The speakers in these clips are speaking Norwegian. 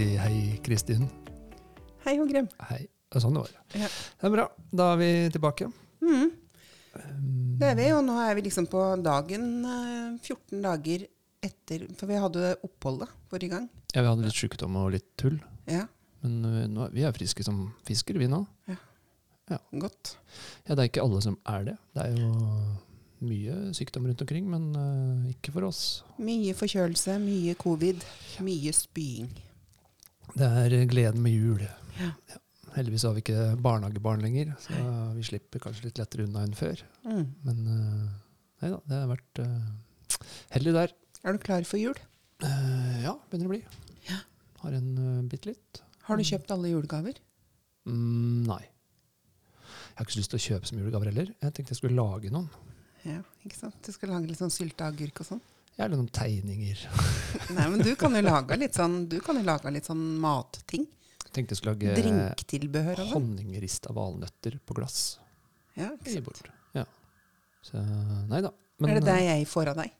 si hei, Kristin? Hei, Hågrim Hei. Det er sånn det var. Ja. Det er bra. Da er vi tilbake. Mm, Um, det er vi, og nå er vi liksom på dagen eh, 14 dager etter For vi hadde oppholdet forrige gang. Ja, vi hadde litt sykdom og litt tull. Ja, Men uh, nå, vi er friske som fisker, vi nå. godt. Ja, det er ikke alle som er det. Det er jo mye sykdom rundt omkring, men uh, ikke for oss. Mye forkjølelse, mye covid, mye spying. Det er gleden med jul. Ja. Heldigvis har vi ikke barnehagebarn lenger, så vi slipper kanskje litt lettere unna enn før. Mm. Men uh, nei da, det har vært uh, heldig der. Er du klar for jul? Uh, ja, begynner å bli. Ja. Har en uh, bitte litt. Har du kjøpt alle julegaver? Mm, nei. Jeg har ikke så lyst til å kjøpe så mye julegaver heller. Jeg tenkte jeg skulle lage noen. Ja, ikke sant? Du skal lage litt sånn sylteagurk og sånn? Gjerne noen tegninger. Nei, men du kan jo lage litt sånn, du kan jo lage litt sånn matting. Jeg tenkte jeg skulle lage Drinktilbehør sånn. honningrista valnøtter på glass. Ja, ikke sant? Ja. Så nei da. er det det jeg får av deg?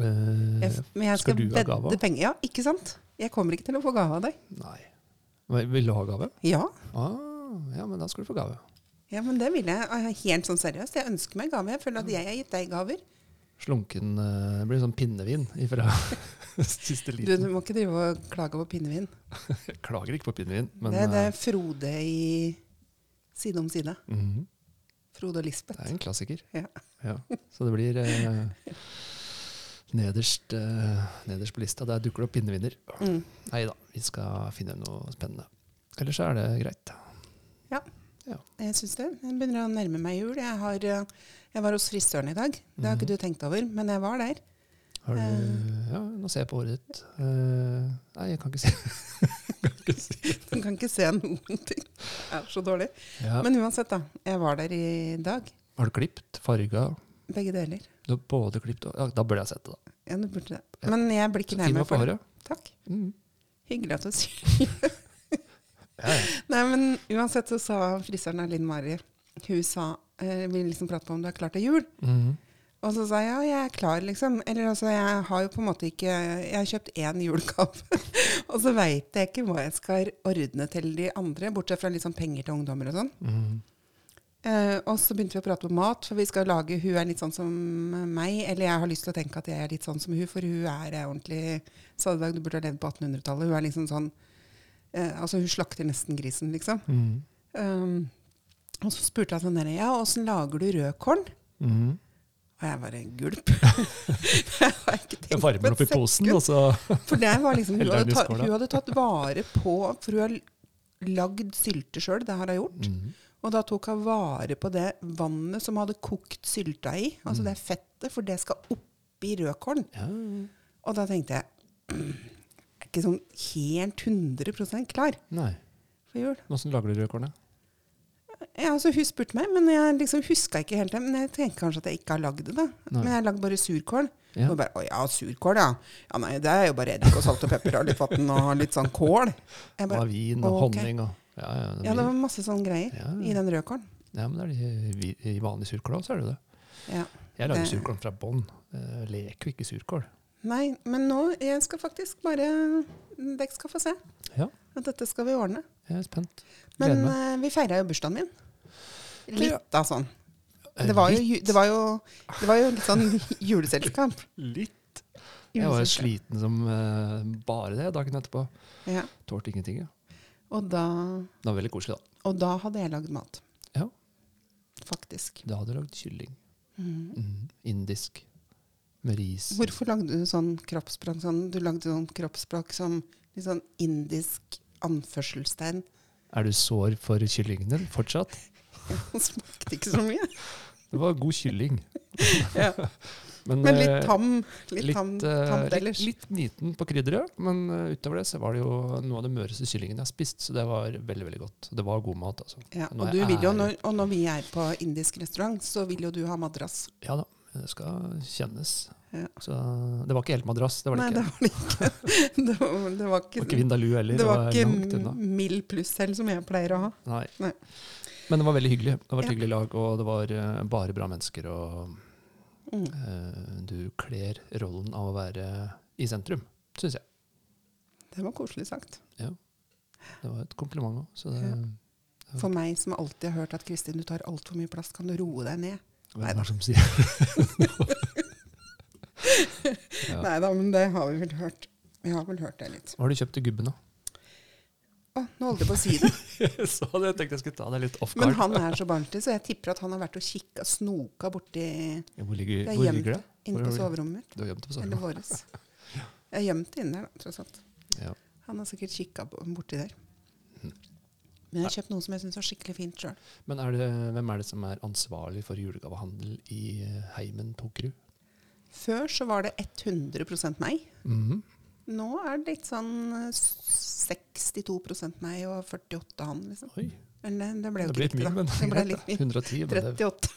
Øh, Jeg, men jeg skal skal, du ha gave? penger. Ja, ikke sant? Jeg kommer ikke til å få gave av deg. Nei. Vil du ha gave? Ja, Ah, ja, men da skal du få gave. Ja, men det vil jeg. Ah, Helt sånn seriøst. Jeg ønsker meg gave. Jeg føler at jeg har gitt deg gaver. Slunken eh, Det blir sånn pinnevin ifra siste Du, liten. du må ikke drive og klage på pinnevin. Jeg klager ikke på pinnevin, men det, det eh, er Frode i Side om side. mhm, Frode og Lisbeth. det er en klassiker. Ja. Ja. Så det blir eh, nederst, eh, nederst på lista. Der dukker det opp pinneviner. Mm. Nei da, vi skal finne noe spennende. Ellers er det greit. Ja, Jeg syns det. Jeg begynner å nærme meg jul. Jeg, har, eh, jeg var hos frisøren i dag. Det har Mhm. ikke du tenkt over, men jeg var der. Har du, Eh. ja, nå ser jeg på håret ditt. Uh, nei, jeg kan ikke kan ikke si det. Du kan ikke se noen ting. Det er så dårlig. Ja. Men uansett, da. Jeg var der i dag. Har du klipt? Farga? Begge deler. Du har både klipt og ja, Da burde jeg sett det, da. Ja, du burde det. Men jeg blir ikke nærmere for det. Takk. Mm. Hyggelig at du sier Ja, ja. Nei, men uansett så sa frisøren Linn Mari Hun sa eh, Vi liksom prate om du er klar til jul. Mhm. Og så sa jeg ja, jeg er klar, liksom. Eller altså, jeg har jo på en måte ikke Jeg har kjøpt én julegave. og så veit jeg ikke hva jeg skal ordne til de andre, bortsett fra sånn penger til ungdommer og sånn. Mhm. Eh, og så begynte vi å prate om mat, for vi skal lage Hun er litt sånn som meg. Eller jeg har lyst til å tenke at jeg er litt sånn som hun, for hun er eh, ordentlig Sadedag, du burde ha levd på 1800-tallet. Hun er liksom sånn eh, Altså, hun slakter nesten grisen, liksom. Mm. Um, og så spurte jeg sånn der, ja, åssen lager du rødkorn? Mm. Og jeg bare gulp. det har jeg ikke Jeg tenkt varmer opp i posen, og så For det var liksom, hun, hadde tatt, hun hadde tatt vare på For hun har lagd sylte sjøl, det har hun gjort. Mm. Og da tok hun vare på det vannet som hadde kokt sylta i. Altså Mm. det fettet, for det skal oppi rødkålen. ja. Og da tenkte jeg Jeg er ikke sånn helt 100% klar Nei. for jul. Åssen lager du rødkålene? Ja, altså Hun spurte meg, men jeg liksom huska ikke helt det. Men jeg tenker kanskje at jeg ikke har lagd det. da. Nei. Men jeg har lagd bare surkål. Ja. Og bare, å ja, surkål, ja. ja. Nei, det er jo bare eddik og salt og pepper og litt vann og litt sånn kål. Jeg Og vin og okay. honning og Ja, ja, det ja, det var masse sånne greier Ja, i den rødkålen. ja, men det er i, vanlig surkål også, er det det. Ja. Jeg lager Det- surkål fra bånn. Jeg leker jo ikke surkål. Nei, men nå jeg skal faktisk bare Dere skal få se. Ja. At dette skal vi ordne. Jeg er spent. Gleder Men meg. eh, vi feira jo bursdagen min. Litt, da, sånn. Det var, jo, det, var jo, det var jo litt sånn juleselskap. Litt. Jeg var jo sliten som uh, bare det dagen etterpå. Ja. Tålte ingenting. Ja. Og, da, Det var veldig koselig, da. og da hadde jeg lagd mat. Ja. Faktisk. Da hadde jeg lagd kylling. Mm. Mm. Indisk. Med ris. Hvorfor lagde du sånn kroppsspråk sånn, Du lagde sånn kroppsspråk som litt sånn indisk anførselstegn. Er du sår for kyllingen din fortsatt? Det smakte ikke så mye. Det var god kylling. Ja. Men, Men eh, litt tam. Litt, litt, tam, eh, tamt litt, ellers. litt niten på krydderet, men eh, utover det så var det jo noe av det møreste kyllingen jeg har spist, så det var veldig veldig godt. Det var god mat, altså. Ja, og, jo, når, og når vi er på indisk restaurant, så vil jo du ha madrass. Ja da, det skal kjennes. Ja. Så det var ikke helt madrass, det var det Nei, ikke. det var det ikke. Det var, ikke, Det ikke, var ikke Vindaloo heller. det var langt ikke unna. mild pluss selv, som jeg pleier å ha. Nei. Nei. Men det var veldig hyggelig. Det var et Ja. hyggelig lag, og det var eh, bare bra mennesker. Og Mm. uh, du kler rollen av å være i sentrum, syns jeg. Det var koselig sagt. Ja. Det var et kompliment òg. Ja. For meg som alltid har hørt at Kristin, du tar altfor mye plass, kan du roe deg ned? hvem er det som sier Ja. Nei da, men det har vi vel hørt. Vi har vel hørt det litt. Hva har du kjøpt til gubben, da? Å, nå holdt jeg på å si det. Sa det, jeg tenkte jeg skulle ta deg litt off guard. Men han er så barnslig, så jeg tipper at han har vært og kikka, snoka borti Ja, Hvor ligger, Det hvor ligger det? inne på soverommet mitt. Du har gjemt det på soverommet? Eller våres. Jeg har gjemt det inne der, da, tross alt. Ja. Han har sikkert kikka borti der. Mhm. Men jeg har kjøpt noe som jeg syns var skikkelig fint sjøl. Men er det, hvem er det som er ansvarlig for julegavehandel i eh, heimen Tokerud? Før så var det 100 meg. Mhm. Nå er det litt sånn eh, 62 meg og 48 han, liksom. Oi, Men det, det ble jo ikke riktig, da. Det ble litt mye. 110. Men det, 38.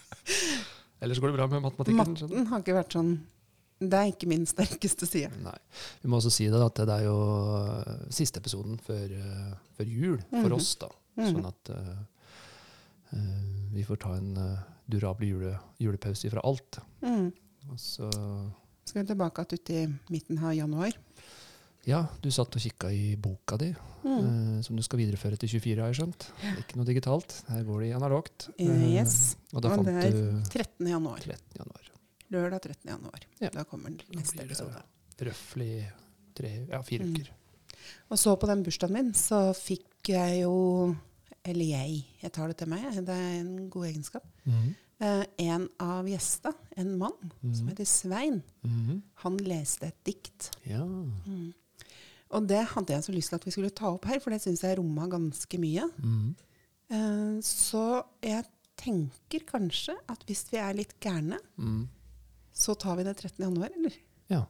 ellers går det bra med matematikken. Matten har ikke vært sånn Det er ikke min sterkeste side. Nei. Vi må også si det at det er jo eh, siste episoden før, eh, før jul for Mhm. oss. da. Mhm. Sånn at eh, eh, vi får ta en uh, durabel jule, julepause fra alt. Mm. Og så Skal vi tilbake igjen ut i midten av januar. Ja, du satt og kikka i boka di, Mm. eh, som du skal videreføre til 24, har jeg skjønt. Ikke noe digitalt. Her går det i analogt. Eh, Eh, yes. Og da Og fant det er 13. januar. 13. januar. Lørdag 13. januar. Ja. Da kommer den neste episode. Røftlig ja, fire Mm. uker. Og så på den bursdagen min så fikk jeg jo Eller jeg, jeg tar det til meg, det er en god egenskap. Mhm. Eh, en av gjestene, en mann som Mhm. heter Svein, mm. han leste et dikt. Ja. Mm. Og det hadde jeg så lyst til at vi skulle ta opp her, for det syns jeg romma ganske mye. Mhm. Eh, så jeg tenker kanskje at hvis vi er litt gærne, Mhm. så tar vi det 13. januar, eller? ja.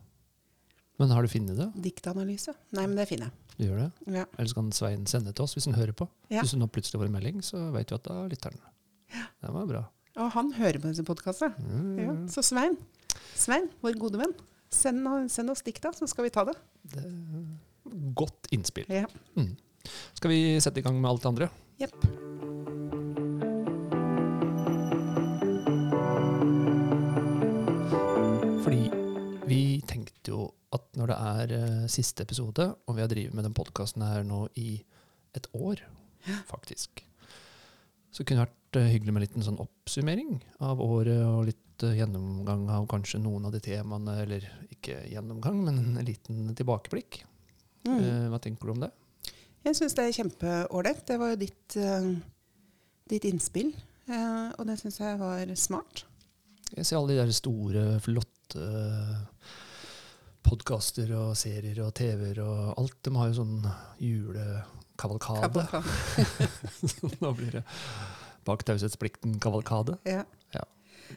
Men har du funnet det? Diktanalyse. Nei, men det finner jeg. Du gjør det? Ja. Ellers kan Svein sende til oss hvis han hører på. Ja. Hvis hun nå plutselig får en melding, så vet vi at da lytter han. Ja. Det var bra. Og han hører på disse podkastene. Mm. Ja. Så Svein, Svein, vår gode venn, send, send oss dikta, så skal vi ta det. Det godt innspill. Ja. Mm. Skal vi sette i gang med alt det andre? Jepp. Fordi vi tenkte jo at når det er uh, siste episode, og vi har drevet med den podkasten her nå i et år, faktisk, så kunne det vært eh, hyggelig med en liten sånn oppsummering av året, og litt eh, gjennomgang av kanskje noen av de temaene, eller ikke gjennomgang, men en liten tilbakeblikk. Mm. Eh, hva tenker du om det? Jeg syns det er kjempeålreit. Det var jo ditt, ditt innspill, og det syns jeg var smart. Jeg ser alle de der store, flotte podkaster og serier og TV-er og alt. De har jo sånn julekavalkade. Kavalkade. Nå blir det bak taushetsplikten-kavalkade. Ja. Ja.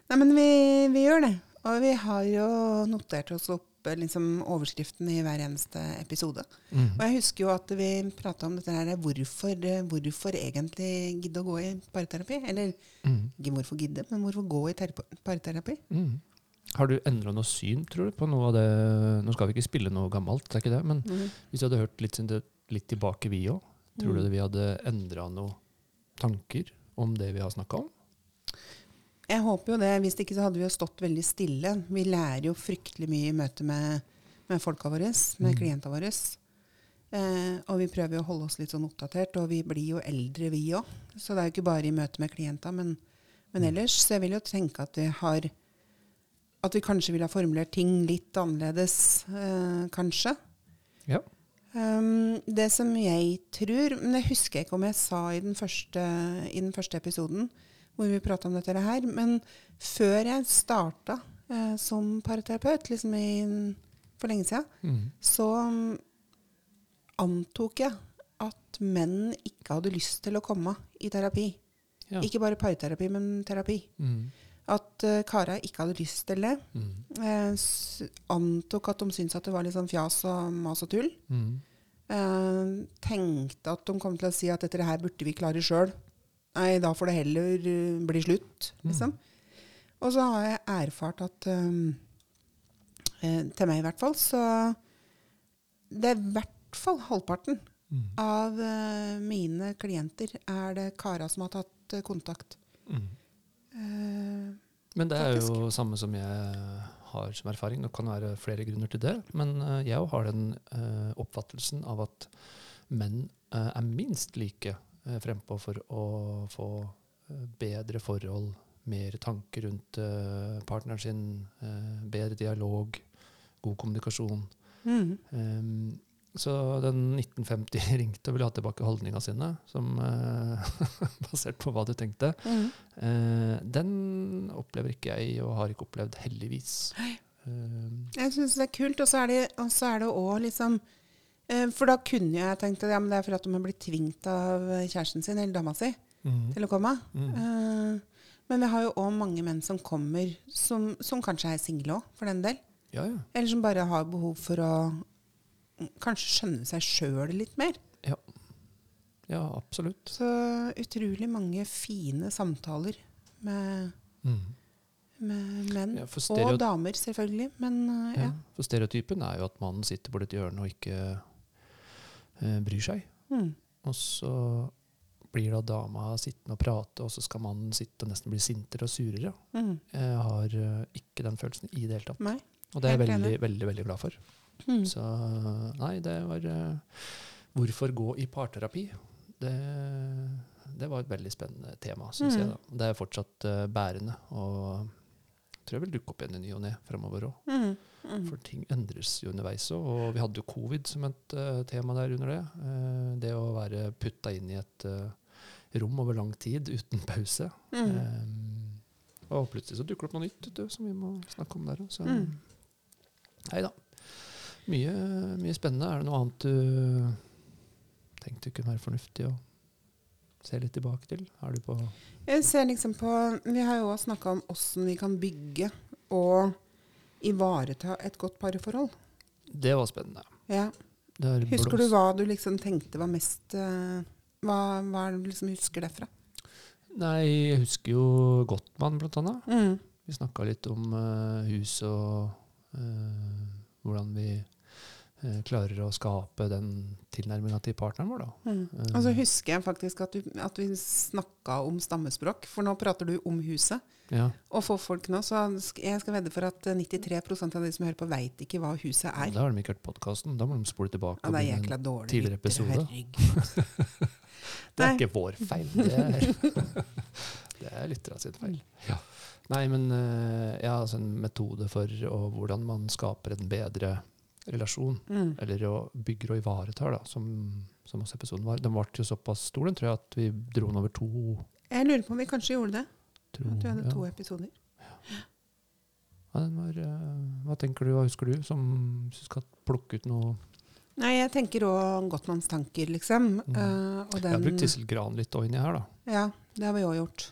Nei, men vi, vi gjør det. Og vi har jo notert oss opp eh, liksom, overskriften i hver eneste episode. Mhm. Og jeg husker jo at vi prata om dette her, hvorfor, hvorfor egentlig gidde å gå i parterapi? Eller mm. ikke hvorfor gidde, men hvorfor gå i parterapi? Mm. Har du endra noe syn, tror du, på noe av det Nå skal vi ikke spille noe gammelt, det er ikke det, men Mhm. hvis du hadde hørt litt, litt tilbake, vi òg, tror Mm. du vi hadde endra noen tanker om det vi har snakka om? Jeg håper jo det. Hvis ikke så hadde vi jo stått veldig stille. Vi lærer jo fryktelig mye i møte med, med folka våre, med Mm. klientene våre. Eh, og vi prøver jo å holde oss litt sånn oppdatert, og vi blir jo eldre, vi òg. Så det er jo ikke bare i møte med klienter, men, men ellers. Så jeg vil jo tenke at vi har At vi kanskje ville ha formulert ting litt annerledes, eh, kanskje. Ja. Um, det som jeg tror Men det husker jeg ikke om jeg sa i den første, i den første episoden, hvor vi prata om dette her. Men før jeg starta uh, som parterapeut, liksom i, for lenge siden, mm. så um, antok jeg at menn ikke hadde lyst til å komme i terapi. Ja. Ikke bare parterapi, men terapi. Mhm. At uh, kara ikke hadde lyst til det. Mm. Jeg antok at de syntes at det var litt sånn fjas og mas og tull. Mm. Eh, tenkte at de kom til å si at dette her burde vi klare sjøl. Nei, da får det heller uh, bli slutt, liksom. Og så har jeg erfart at um, eh, Til meg i hvert fall, så Det er i hvert fall halvparten Mhm. av uh, mine klienter er det kara som har tatt eh, kontakt. Mhm. Eh, Men det er Faktisk. jo samme som jeg har som erfaring. Det kan være flere grunner til det. Men eh, jeg òg har den eh, oppfattelsen av at menn er minst like frempå for å få bedre forhold, mer tanker rundt partneren sin, bedre dialog, god kommunikasjon. Mm. Ehm, så den 1950 ringte og ville ha tilbake holdninga sine, som, eh, basert på hva du tenkte. Mm. Eh, den opplever ikke jeg, og har ikke opplevd, heldigvis. Ehm, Jeg syns det er kult, og så er det, og så det òg liksom eh, For da kunne jeg tenkt at ja, men det er for at de har blitt tvingt av kjæresten sin eller dama si til å komme. mm, Eh, men vi har jo òg mange menn som kommer, som, som kanskje er single òg, for den del. ja, ja. Eller som bare har behov for å mm, kanskje skjønne seg sjøl litt mer. Ja, absolutt. Så utrolig mange fine samtaler med, Mm. med menn. Ja, Og damer, selvfølgelig. Men eh, ja. ja. for stereotypen er jo at mannen sitter på et hjørne og ikke eh, bryr seg. Mm. Og så blir da dama sittende og prate, og så skal mannen sitte og nesten bli sintere og surere. Mm. Jeg har eh, ikke den følelsen i det hele tatt. Nei. Og det er jeg veldig, veldig, veldig glad for. Mm. Så nei, det var uh, Hvorfor gå i parterapi? Det, det var et veldig spennende tema, syns Mm. jeg. da. Det er fortsatt uh, bærende. Og tror jeg vil dukke opp igjen i ny og ne fremover òg. Mm. Mm. For ting endres jo underveis òg. Og vi hadde jo covid som et uh, tema der under det. Uh, det å være putta inn i et uh, rom over lang tid uten pause. Mm. Um, og plutselig så dukker det opp noe nytt du, som vi må snakke om der òg. Så Mm. nei da. Mye, mye spennende. Er det noe annet du tenkte kunne være fornuftig å se litt tilbake til? Er du på Jeg ser liksom på Vi har jo også snakka om åssen vi kan bygge og ivareta et godt parforhold. Det var spennende. Ja. Er Husker du hva du liksom tenkte var mest eh, hva, hva er det du liksom husker derfra? Nei, jeg husker jo Gottmann, blant annet. Mm. Vi snakka litt om uh, hus og uh, hvordan vi klarer å skape den tilnærminga til partneren vår, da. Mm. Eh, Og så husker jeg faktisk at, du, at vi snakka om stammespråk, for nå prater du om huset. ja. Og for folk nå, så jeg skal vedde for at eh, 93% av de som hører på, veit ikke hva huset er. Da har de ikke hørt podkasten. Da må de spole tilbake. Ja, det er jækla dårlig. tidligere episode. Det er Nei. ikke vår feil. Det er, det er lytterne sin feil. Ja. Nei, men eh, ja, altså en metode for og, hvordan man skaper en bedre relasjon. Mm. Eller å bygger og ivaretar, da, som, som også episoden var. Den ble jo såpass stor, den tror jeg, at vi dro den over to. Jeg lurer på om vi kanskje gjorde det. Tro, At vi hadde to episoder. Ja, den var, uh, hva tenker du, hva husker du, som du skal plukke ut noe Nei, jeg tenker òg Gottmanns tanker, liksom. Mm. Uh, og Jeg har brukt Sissel Gran litt også inni her, da. Ja, det har vi òg gjort.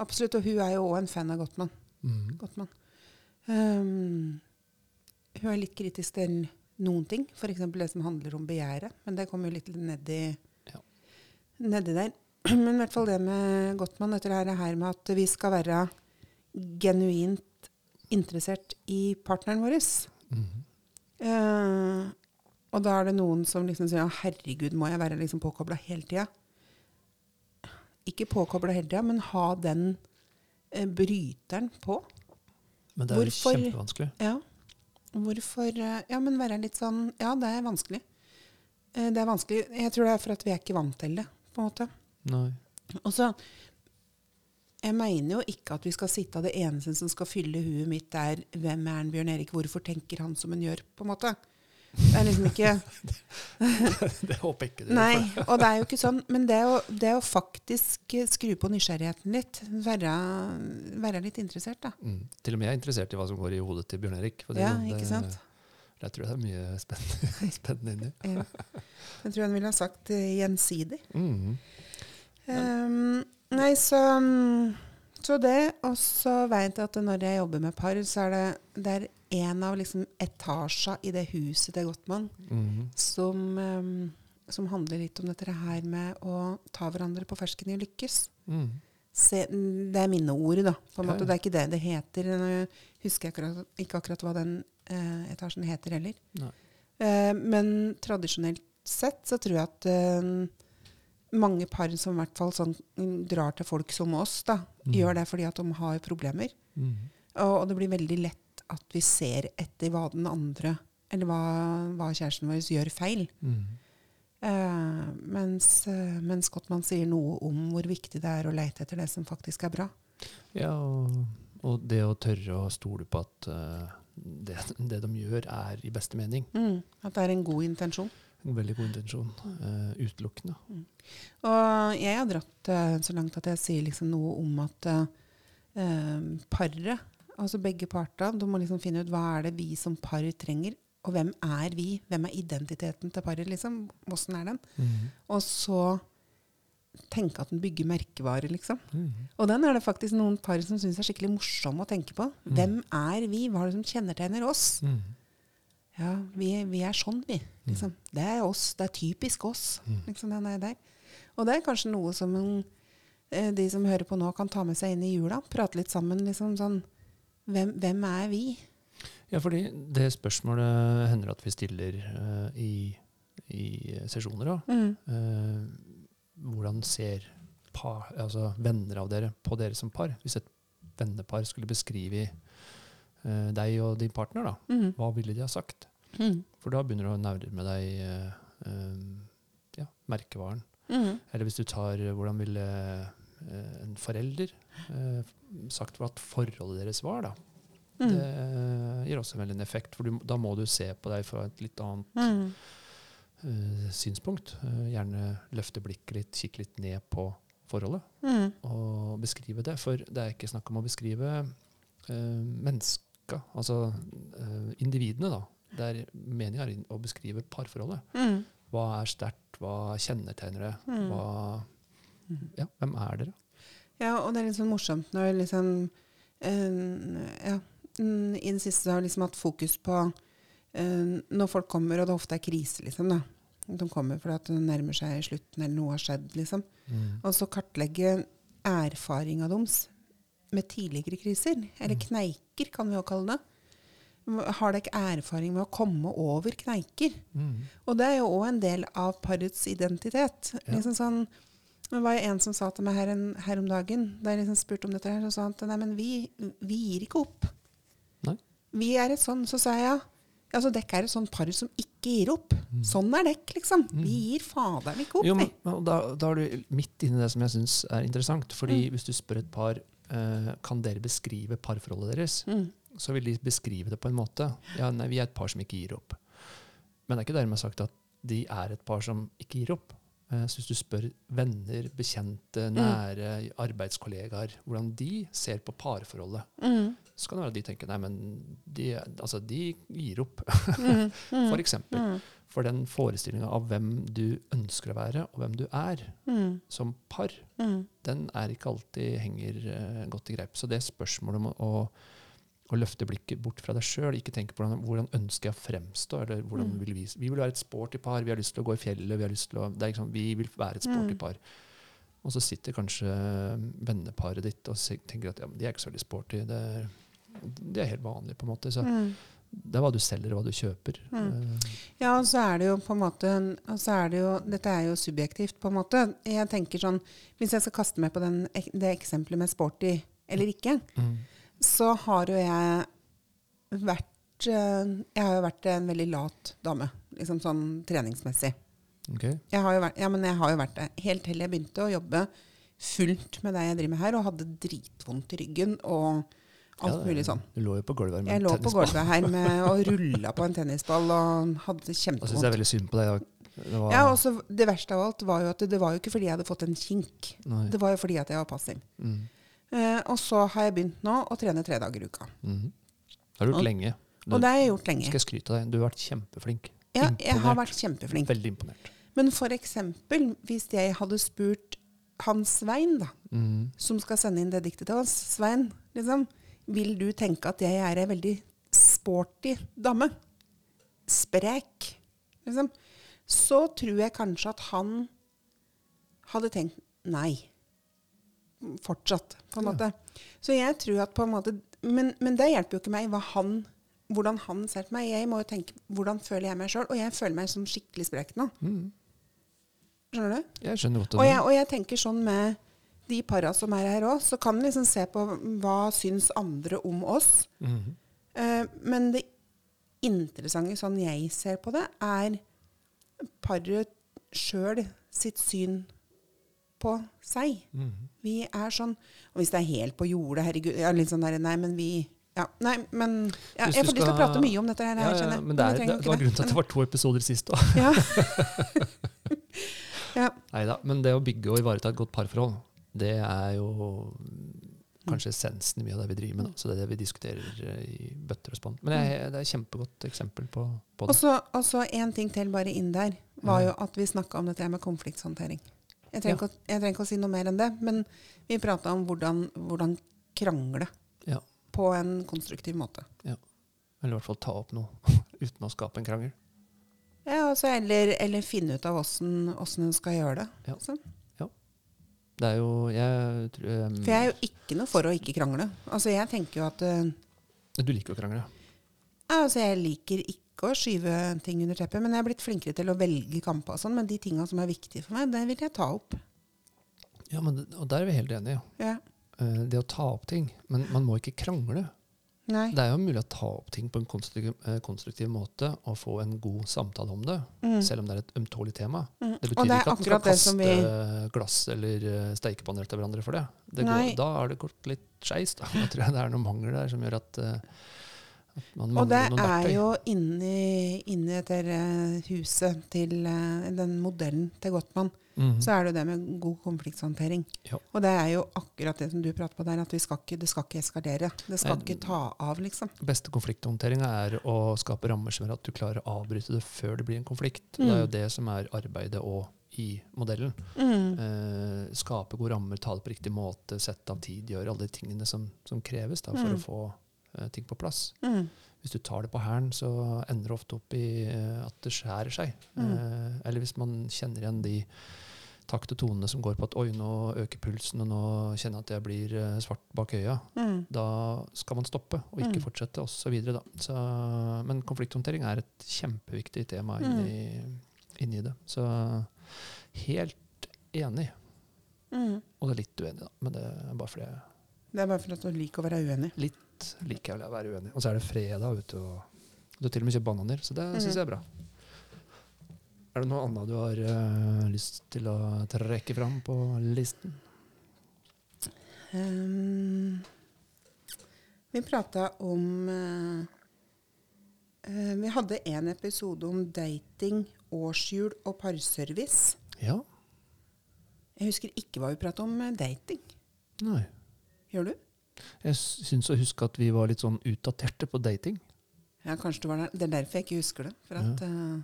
Absolutt. Og hun er jo òg en fan av Gottmann. Mm. Gottmann. Um, hun er litt kritisk til noen ting, f.eks. det som handler om begjæret. Men det kommer jo litt nedi, Ja. nedi der. Men i hvert fall det med Gottmann, dette her, her med at vi skal være genuint interessert i partneren vår. Mm -hmm. uh, og da er det noen som liksom sier «Ja, herregud, må jeg være liksom påkobla hele tida? Ikke påkobla hele tida, men ha den uh, bryteren på. Men det er jo Hvorfor- kjempevanskelig. Ja. Hvorfor eh, Ja, men være litt sånn Ja, det er vanskelig. Eh, det er vanskelig. Jeg tror det er for at vi er ikke vant til det, på en måte. Nei. Og så Jeg mener jo ikke at vi skal sitte av det eneste som skal fylle huet mitt, er hvem er han Bjørn Erik, hvorfor tenker han som han gjør, på en måte. Det er liksom ikke det håper jeg ikke du Nei, og det er jo ikke sånn. Men det å, det å faktisk skru på nysgjerrigheten litt, være, være litt interessert, da. Mm. Til og med jeg er interessert i hva som går i hodet til Bjørn Erik. ja, ikke det- sant? Jeg tror det er mye spennende, spennende inni. Ja. Jeg tror han ville ha sagt eh, gjensidig. Mm. Um, nei, så, så det. Og så vet jeg at når jeg jobber med par, så er det, det er en av liksom etasja i det huset til Gottmann Mm. som, um, som handler litt om dette her med å ta hverandre på fersken i å lykkes. Mm. Se, det er minneordet, da. På en måte. ja. Det er ikke det det heter. Husker jeg akkurat, ikke akkurat hva den eh, etasjen heter heller. Eh, men tradisjonelt sett så tror jeg at eh, mange par som i hvert fall sånn, mm, drar til folk som oss, da, Mm. gjør det fordi at de har problemer. Mm. Og, og det blir veldig lett at vi ser etter hva den andre, eller hva, hva kjæresten vår gjør feil. Mm. Eh, mens, eh, mens Gottmann sier noe om hvor viktig det er å leite etter det som faktisk er bra. Ja, og, og det å tørre å stole på at uh, det, det de gjør, er i beste mening. At det er en god intensjon. En veldig god intensjon. Uh, utelukkende. Og jeg har dratt uh, så langt at jeg sier liksom noe om at eh, paret, altså begge parter, Du må liksom finne ut hva er det vi som par trenger, og hvem er vi? Hvem er identiteten til paret, liksom? Hvordan er den? Mm. Og så tenke at den bygger merkevare, liksom. Mm. Og den er det faktisk noen par som syns er skikkelig morsom å tenke på. Hvem er vi? Hva er det som kjennetegner oss? Mm. Ja, vi, vi er sånn, vi. Liksom. Det er oss. Det er typisk oss. Mm. Liksom, den er der. Og det er kanskje noe som en, eh, de som hører på nå, kan ta med seg inn i jula. Prate litt sammen. Liksom, sånn, hvem, hvem er vi? Ja, fordi det spørsmålet hender at vi stiller uh, i, i sesjoner. Da. Uh, hvordan ser par, altså venner av dere på dere som par? Hvis et vennepar skulle beskrive uh, deg og din partner, da, Mm. hva ville de ha sagt? Mm. For da begynner du å nærme deg eh, eh, ja, merkevaren. Mm. Eller hvis du tar hvordan ville en forelder eh, sagt hva forholdet deres var, da. Mm. Det eh, gir også veldig en effekt, for du, da må du se på deg fra et litt annet Mm. uh, synspunkt. Uh, gjerne løfte blikket litt, kikke litt ned på forholdet Mm. og beskrive det. For det er ikke snakk om å beskrive uh, mennesker, altså eh, individene, da. Det er meninga å beskrive parforholdet. Mm. Hva er sterkt, hva kjennetegner det? Mm. Hva, ja, hvem er dere? Ja, og det er litt sånn morsomt når liksom eh, Ja, mm, i det siste har vi liksom hatt fokus på eh, når folk kommer, og det ofte er krise, liksom. da. De kommer fordi at det nærmer seg slutten, eller noe har skjedd, liksom. Og så kartlegge erfaringa deres med tidligere kriser. Eller Mm. kneiker, kan vi jo kalle det. Har dere erfaring med å komme over kneiker? Mm. Og det er jo òg en del av parets identitet. Ja. Liksom sånn, det var en som sa til meg her, en, her om dagen, da jeg liksom spurte om dette, her, så sa han at nei, men vi, vi gir ikke opp. Nei. Vi er et sånn, så sa jeg ja. Altså, Dekk er et sånn par som ikke gir opp. Sånn er dekk, liksom. Vi gir faderen ikke opp, Mm. Jo, men da, da er du midt inne i det som jeg syns er interessant. Fordi Mm. hvis du spør et par eh, kan dere beskrive parforholdet deres, Mm. så vil de beskrive det på en måte. Ja, nei, vi er et par som ikke gir opp. Men det er ikke dermed sagt at de er et par som ikke gir opp. Eh, Så hvis du spør venner, bekjente, nære, arbeidskollegaer hvordan de ser på parforholdet, Mm. så kan det være at de tenker nei, men de, altså, de gir opp. Mm. Mm. For eksempel. Mm. For den forestillinga av hvem du ønsker å være, og hvem du er Mm. som par, Mm. den er ikke alltid henger uh, godt i greip. Så det spørsmålet om å, å løfte blikket bort fra deg sjøl, ikke tenke på hvordan, hvordan ønsker jeg å fremstå, eller hvordan Mm. vil vi Vi vil være et sporty par, vi har lyst til å gå i fjellet, vi har lyst til å det er liksom, Vi vil være et sporty Mm. par. Og så sitter kanskje venneparet ditt og tenker at ja, de er ikke så veldig sporty. Det er, det er helt vanlig, på en måte. Så Mm. det er hva du selger, og hva du kjøper. Mm. Eh, Ja, og så er det jo på en måte og så er det jo, Dette er jo subjektivt, på en måte. Jeg tenker sånn, Hvis jeg skal kaste meg på den, det eksempelet med sporty eller ikke, mm. Så har jo jeg vært eh, Jeg har jo vært en veldig lat dame, liksom sånn treningsmessig. Ok. Jeg har jo vært, ja, men jeg har jo vært det helt til jeg begynte å jobbe fullt med det jeg driver med her, og hadde dritvondt i ryggen og alt Ja, mulig sånn. Du lå jo på gulvet her med Jeg en lå på gulvet her med, og rulla på en tennisball og hadde kjempevondt. Da syns jeg er veldig synd på deg. Det Ja, og så Det verste av alt var jo at det, det var jo ikke fordi jeg hadde fått en kink. Nei. Det var jo fordi at jeg var passiv. Mm. Eh, og så har jeg begynt nå å trene tre dager i uka. Mhm. Det har du gjort Og- lenge. Du, Og det har jeg gjort skal jeg skryte av deg. Du har vært kjempeflink. Ja, jeg har vært kjempeflink. Veldig imponert. Men for eksempel, hvis jeg hadde spurt han Svein, da, Mhm. som skal sende inn det diktet til oss, Svein, liksom, vil du tenke at jeg er ei veldig sporty dame? Sprek, liksom. Så tror jeg kanskje at han hadde tenkt nei. Fortsatt, på en Ja. måte. Så jeg tror at på en måte Men, men det hjelper jo ikke meg han, hvordan han ser på meg. Jeg må jo tenke hvordan føler jeg meg sjøl, og jeg føler meg som skikkelig sprek nå. Mm. Skjønner du? Jeg skjønner godt Og jeg, og jeg tenker sånn med de para som er her òg, så kan vi liksom se på hva syns andre om oss. Mm. Uh, men det interessante, sånn jeg ser på det, er paret sjøl sitt syn på seg. Mhm. Vi er sånn Og hvis det er helt på jordet, herregud ja, litt sånn der, Nei, men vi ja, Nei, men ja, Jeg får lyst til å prate mye om dette her, Ja, ja, jeg. men det, er, det, det var grunnen til at det var to episoder sist òg. Ja. ja. Neida, Men det å bygge og ivareta et godt parforhold, det er jo kanskje essensen i mye av det vi driver med. Da. Så det er det vi diskuterer eh, i bøtter og spann. Men det er, det er et kjempegodt eksempel på, på det. og så en ting til bare inn der, var jo at vi snakka om dette med konflikthåndtering. Jeg trenger, Ja. ikke, jeg trenger ikke å si noe mer enn det, men vi prata om hvordan, hvordan krangle Ja. på en konstruktiv måte. Eller i hvert fall ta opp noe uten å skape en krangel. Ja, altså, eller, eller finne ut av åssen en skal gjøre det. Ja. liksom. Det er jo jeg, tror, um, For jeg er jo ikke noe for å ikke krangle. Altså, jeg tenker jo at uh, Du liker å krangle? ja, altså, Jeg liker ikke å skyve ting under teppet, men jeg er blitt flinkere til å velge kamper og sånn. Men de tinga som er viktige for meg, det vil jeg ta opp. Ja, men, og der er vi helt enige. Ja. Eh, Det å ta opp ting. Men man må ikke krangle. Nei. Det er jo mulig å ta opp ting på en konstruktiv, eh, konstruktiv måte og få en god samtale om det, Mm. selv om det er et ømtålig tema. Mm. Det betyr det er ikke at man skal kaste vi glass eller steikepanel til hverandre for det. det går, da har det gått litt skeis. Da. da tror jeg det er noen mangler der som gjør at, eh, man Og det er jo inni, inni etter eh, huset til eh, den modellen til Gottmann, Mhm. så er det jo det med god konflikthåndtering. Ja. Og det er jo akkurat det som du prater på der, at vi skal ikke, det skal ikke eskalere. Det skal Nei. ikke ta av, liksom. Beste konflikthåndteringa er å skape rammer som gjør at du klarer å avbryte det før det blir en konflikt. Mm. Det er jo Mm. det som er arbeidet òg i modellen. Mm. Eh, skape gode rammer, ta det på riktig måte, sette av tid, gjøre alle de tingene som, som kreves da, for Mm. å få ting på plass. Mm. Hvis du tar det på hælen, så ender det ofte opp i eh, at det skjærer seg. Mm. Eh, eller hvis man kjenner igjen de takt og tonene som går på at oi, nå øker pulsen, og nå kjenner jeg at jeg blir eh, svart bak øya. Mm. Da skal man stoppe og ikke Mm. fortsette osv. Så, men konflikthåndtering er et kjempeviktig tema Mm. inni, inni det. Så helt enig. Mm. Og det er litt uenig, da. Men det er bare fordi jeg Det er bare for at du liker å være uenig. litt liker jeg å være uenig. Og så er det fredag, ute, og du har til og med kjøpt bananer, så det Mhm. syns jeg er bra. Er det noe annet du har uh, lyst til å trekke fram på listen? Um, vi prata om uh, uh, Vi hadde en episode om dating, årshjul og parservice. Ja? Jeg husker ikke hva vi prata om dating. Nei. Gjør du? Jeg syns å huske at vi var litt sånn utdaterte på dating. Ja, kanskje du var der. Det er derfor jeg ikke husker det. For at eh,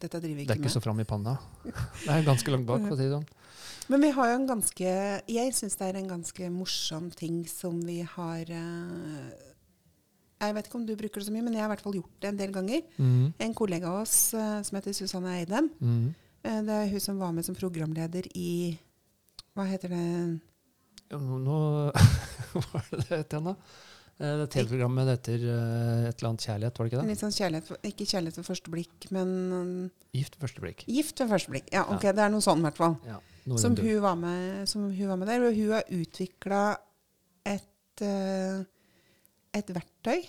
dette driver vi Det er ikke ikke med. så fram i panna. Det er ganske langt bak, for å si det sånn. Men vi har jo en ganske Jeg syns det er en ganske morsom ting som vi har uh, Jeg vet ikke om du bruker det så mye, men jeg har i hvert fall gjort det en del ganger. Mm. En kollega av oss uh, som heter Susanne Eidem, Mm. Uh, det er hun som var med som programleder i Hva heter det? Ja, nå, nå Hva er det det het igjen, da? Eh, Det TV-programmet det heter eh, et eller annet kjærlighet, var det ikke det? Litt sånn kjærlighet, Ikke kjærlighet ved første blikk, men eh, Gift ved første blikk. gift ved første blikk. Ja, ok, det er noe sånn i hvert fall. Ja, Som hun, var med, som hun var med der. Og hun har utvikla et, et verktøy.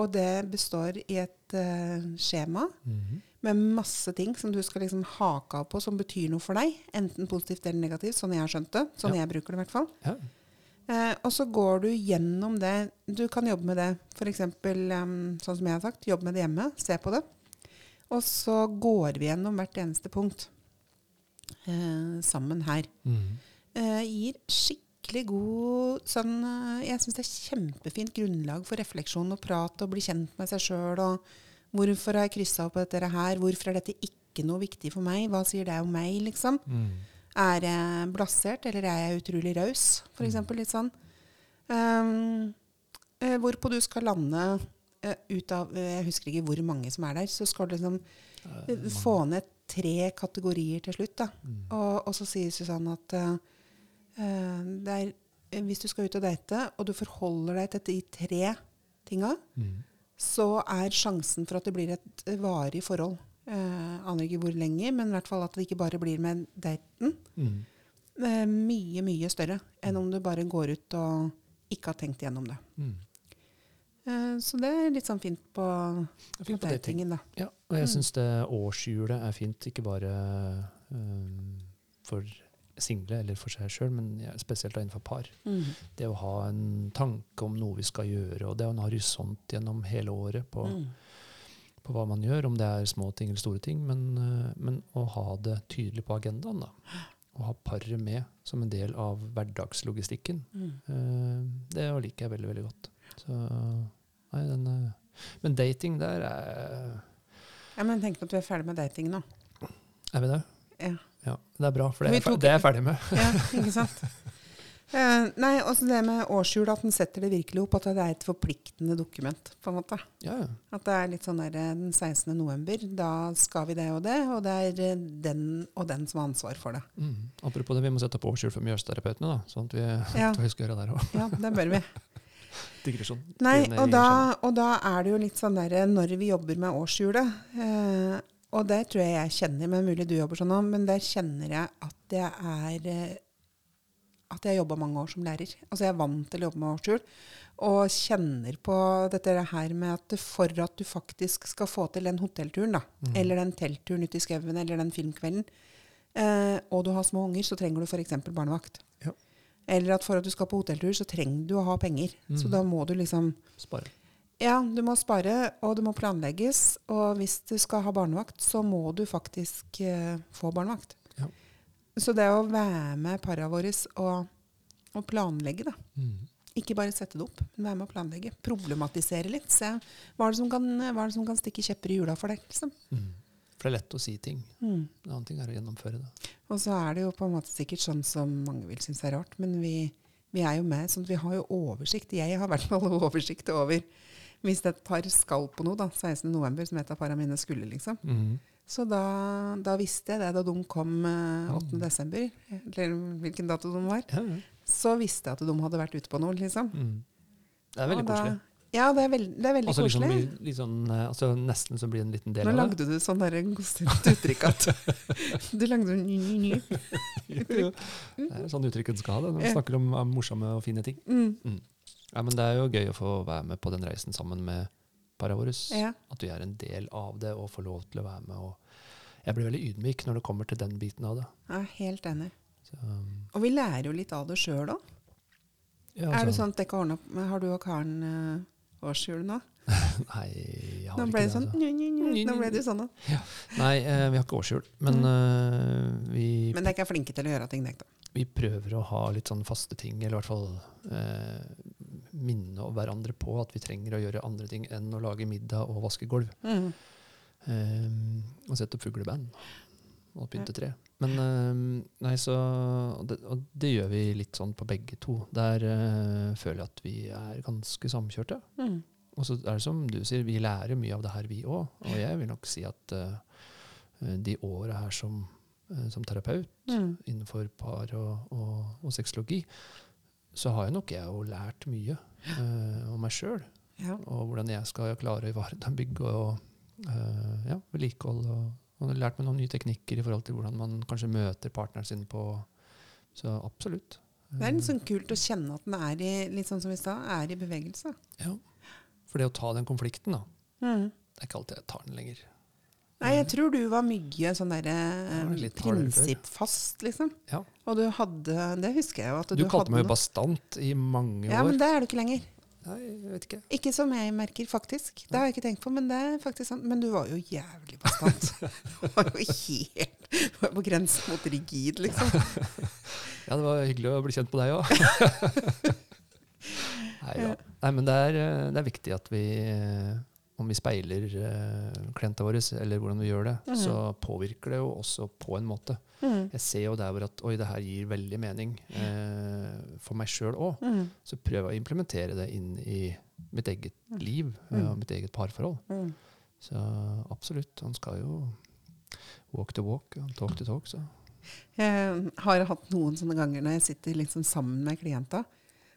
Og det består i et skjema skjema -hmm. med masse ting som du skal liksom hake av på som betyr noe for deg. Enten positivt eller negativt, sånn jeg har skjønt det. Sånn Ja. jeg bruker det i hvert fall. Ja. Eh, og så går du gjennom det. Du kan jobbe med det f.eks. Um, sånn som jeg har sagt. Jobbe med det hjemme. Se på det. Og så går vi gjennom hvert eneste punkt eh, sammen her. Mm. Eh, gir skikkelig god sånn eh, Jeg syns det er kjempefint grunnlag for refleksjon og prat og bli kjent med seg sjøl. Og hvorfor har jeg kryssa opp på dette her? Hvorfor er dette ikke noe viktig for meg? Hva sier det om meg, liksom? Mhm. Er jeg blasert, eller er jeg utrolig raus? For eksempel litt sånn. Um, hvorpå du skal lande uh, ut av eh, Jeg husker ikke hvor mange som er der. Så skal du liksom eh, få ned tre kategorier til slutt. da. Mm. Og, og så sier Susanne at det er, hvis du skal ut og date, og du forholder deg til de tre tinga, mm. så er sjansen for at det blir et varig forhold eh, Aner ikke hvor lenge, men i hvert fall at det ikke bare blir med daten. Mm. eh, mye, mye større enn om du bare går ut og ikke har tenkt igjennom det. Mm. Eh, så det er litt sånn fint på, fint på datingen, da. Ja, og jeg Mm. syns det årshjulet er fint, ikke bare um, for single eller for seg sjøl, men spesielt innenfor par. Mm. Det å ha en tanke om noe vi skal gjøre, og det å ha en horisont gjennom hele året på, Mm. På hva man gjør, om det er små ting eller store ting, men, uh, men å ha det tydelig på agendaen. da. Å ha paret med som en del av hverdagslogistikken. Mm. Uh, det liker jeg veldig, veldig godt. Så, nei, den, uh, men dating der er Ja, men tenk at du er ferdig med dating nå. Er vi det? Ja. Ja, det er bra, for er, det er jeg ferdig med. Ja, ikke sant? Eh, nei, også det med årshjul, at den setter det virkelig opp, at det er et forpliktende dokument. på en måte. Ja. At det er litt sånn der, eh, den 16. november, da skal vi det og det, og det er eh, den og den som har ansvar for det. Mm. Apropos det, vi må sette opp årshjul for Mjøsterapeutene, da, sånn at vi Ja. hva vi skal gjøre der òg. Ja, det bør vi. Digresjon. Nei, og da, og da er det jo litt sånn derre når vi jobber med årshjulet eh, Og det tror jeg jeg kjenner, men mulig du jobber sånn òg, men der kjenner jeg at jeg er At jeg jobba mange år som lærer. Altså jeg er vant til å jobbe med årshjul. Og kjenner på dette her med at for at du faktisk skal få til den hotellturen, da, mm. eller den teltturen ute i skauen, eller den filmkvelden, eh, og du har små unger, så trenger du f.eks. barnevakt. Ja. Eller at for at du skal på hotelltur, så trenger du å ha penger. Så Mhm. da må du liksom Spare. Ja, du må spare, og det må planlegges. Og hvis du skal ha barnevakt, så må du faktisk eh, få barnevakt. Så det å være med para våre og, og planlegge, da. Mm. Ikke bare sette det opp, men være med å planlegge. Problematisere litt. Se hva er det som kan, er det som kan stikke kjepper i hjula for deg. Liksom. Mm. For det er lett å si ting. Mm. En annen ting er å gjennomføre det. Og så er det jo på en måte sikkert sånn som mange vil synes er rart, men vi, vi er jo med, sånn at vi har jo oversikt. Jeg har i hvert fall oversikt over hvis et par skal på noe, da, 16.11., som et av para mine skulle, liksom. Mm. Så da, da visste jeg det da de kom eh, Ja. 8. desember, eller hvilken dato de var. Ja, ja. Så visste jeg at de hadde vært ute på noe, liksom. Mm. Det er veldig da- koselig. Ja, det er, veld, det er veldig Altså, liksom, koselig. sånn, eh, altså, nesten så blir det en liten del Nå av det. Nå lagde du sånn der gosterete uttrykk at Du lagde ny, ny, ny. Det er sånn uttrykk en skal ha det når man snakker om eh, morsomme og fine ting. Mm. Ja, men Det er jo gøy å få være med på den reisen sammen med para våre. Ja. At vi er en del av det og får lov til å være med. Og jeg blir veldig ydmyk når det kommer til den biten av det. Er helt enig. Så, um, Og vi lærer jo litt av det sjøl òg. ja, Er det altså, sånn at dere ordner opp med Har du og Karen uh, årsjul nå? Nei, jeg har Nå ble det det. sånn Altså. nye, nye, nye, Nå ble det sånn, da. Nei, uh, vi har ikke årsjul. Men uh, eh, vi, Men dere er flinke til å gjøre ting, dere, da. vi prøver å ha litt sånn faste ting, eller i hvert fall eh, minne hverandre på at vi trenger å gjøre andre ting enn å lage middag og vaske gulv. Mm. Um, og sette opp fugleband og pynte tre. Men um, nei, så og det, og det gjør vi litt sånn på begge to. Der uh, føler jeg at vi er ganske samkjørte. Mm. Og så er det som du sier, vi lærer mye av det her, vi òg. Og jeg vil nok si at uh, de åra her som, uh, som terapeut Mm. innenfor par og, og, og sexologi, så har jeg nok jeg jo lært mye om meg sjøl Ja. og hvordan jeg skal klare å ivareta bygg og eh, ja, vedlikehold. Og, og har lært meg noen nye teknikker i forhold til hvordan man kanskje møter partneren sin på Så absolutt. Det er litt sånn kult å kjenne at den er i litt sånn som vi sa, er i bevegelse. Ja. For det å ta den konflikten, da, Mm. det er ikke alltid jeg tar den lenger. Nei, jeg tror du var mye sånn derre var eh, prinsippfast, liksom. Ja. Og du hadde Det husker jeg jo at Du, du, kalte hadde meg jo bastant i mange år. Ja, men det er du ikke lenger. Nei, jeg vet ikke. Ikke som jeg merker, faktisk. Det har jeg ikke tenkt på, men det er faktisk sant. Men du var jo jævlig bastant. Du var jo helt du var på grensen mot rigid, liksom. Ja, det var hyggelig å bli kjent på deg òg. Nei, ja. Nei, men det er, eh, det er viktig at vi eh, om vi speiler uh, klientene våre, eller hvordan vi gjør det, Mhm. så påvirker det jo også på en måte. Mm. Jeg ser jo der hvor at oi, det her gir veldig mening uh, for meg sjøl òg. Mm. Så prøver jeg å implementere det inn i mitt eget liv eh, Mm. og mitt eget parforhold. Mm. Så absolutt. Han skal jo walk the walk og talk the talk. Så. Jeg har hatt noen sånne ganger når jeg sitter liksom sammen med klienta,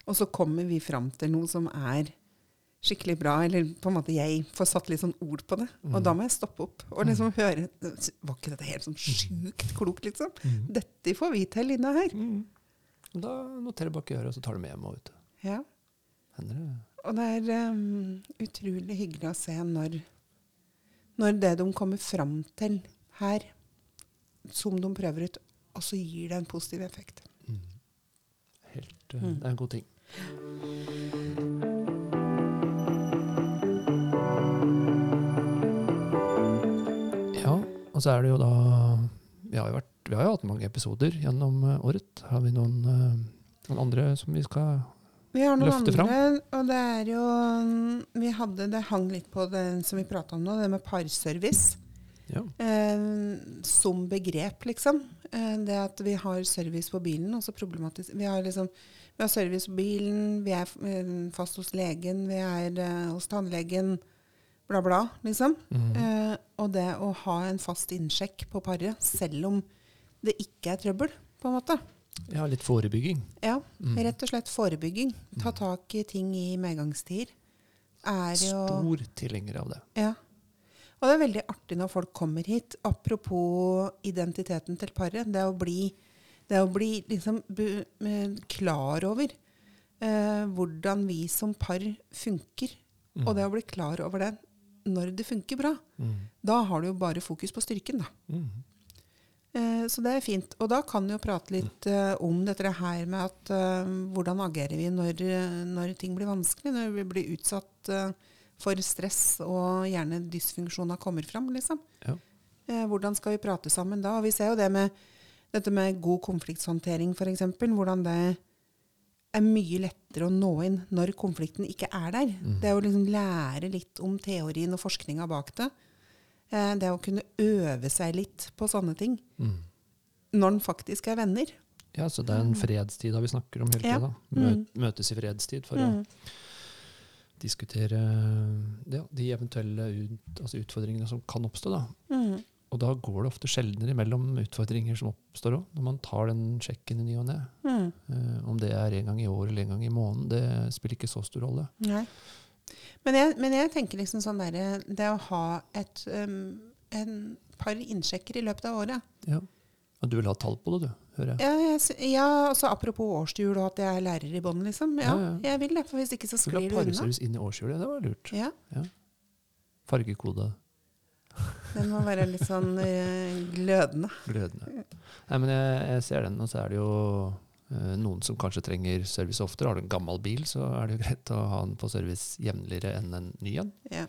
og så kommer vi fram til noe som er skikkelig bra, eller på en måte jeg får satt litt sånn ord på det. Og da må jeg stoppe opp og liksom høre Var ikke dette helt sånn sjukt klokt, liksom? Dette får vi til inne her. Mm. Da noterer jeg bak øret, og så tar du med hjem. Og ut. Ja. Hender det. Og det er um, utrolig hyggelig å se når, når det de kommer fram til her, som de prøver ut, og så gir det en positiv effekt. Helt, uh, Mm. Det er en god ting. Og så er det jo da Vi har jo, vært, vi har jo hatt mange episoder gjennom eh, året. Har vi noen, eh, noen andre som vi skal Vi har noen Løfte andre, fram. og det er jo Vi hadde, det hang litt på det som vi prata om nå, det med parservice. Ja. Eh, som begrep, liksom. Eh, det at vi har service på bilen, også problematisk Vi har liksom vi har service på bilen, vi er eh, fast hos legen, vi er eh, hos tannlegen, bla, bla, liksom. Mm. Eh, og det å ha en fast innsjekk på paret, selv om det ikke er trøbbel, på en måte. ja, litt forebygging. Ja, mm. rett og slett forebygging. Ta tak i ting i medgangstider. Er jo Stor tilhenger av det. Ja. Og det er veldig artig når folk kommer hit. Apropos identiteten til paret. Det å bli, det å bli liksom eh, klar over eh, hvordan vi som par funker. Mm. Og det å bli klar over det når det funker bra. Mm. Da har du jo bare fokus på styrken, da. Mm. Eh, så det er fint. Og da kan vi jo prate litt eh, om dette her med at eh, hvordan agerer vi når, eh, når ting blir vanskelig, når vi blir utsatt eh, for stress og gjerne dysfunksjoner kommer fram, liksom. Ja. Eh, hvordan skal vi prate sammen da? Og vi ser jo det med dette med god konflikthåndtering, f.eks. Hvordan det er mye lettere å nå inn når konflikten ikke er der. Mm. Det er å liksom lære litt om teorien og forskninga bak det. Eh, det å kunne øve seg litt på sånne ting Mm. når en faktisk er venner. Ja, så det er en fredstid da vi snakker om hele Ja. tida. Mm. Møtes i fredstid for å Mm. diskutere ja, de eventuelle ut, altså utfordringene som kan oppstå. Da. Og da går det ofte sjeldnere mellom utfordringer som oppstår òg, når man tar den sjekken i ny og ne. Mm. Uh, om det er en gang i år eller en gang i måneden, det spiller ikke så stor rolle. Nei. Men jeg, men jeg tenker liksom sånn derre Det å ha et um, en par innsjekker i løpet av året Ja. Og du vil ha tall på det, du, hører jeg. Ja, jeg, ja altså apropos årshjul og at jeg er lærer i bånn, liksom. Ja, Ja, ja. jeg vil det. For hvis ikke så sklir Du vil ha det parservice inn i årshjulet, det var lurt. Ja, Fargekode, Den må være litt sånn eh, glødende. glødende. Nei, men jeg, jeg ser den, og så er det jo eh, noen som kanskje trenger service oftere. Har du en gammel bil, så er det jo greit å ha den på service jevnligere enn en ny en. Ja.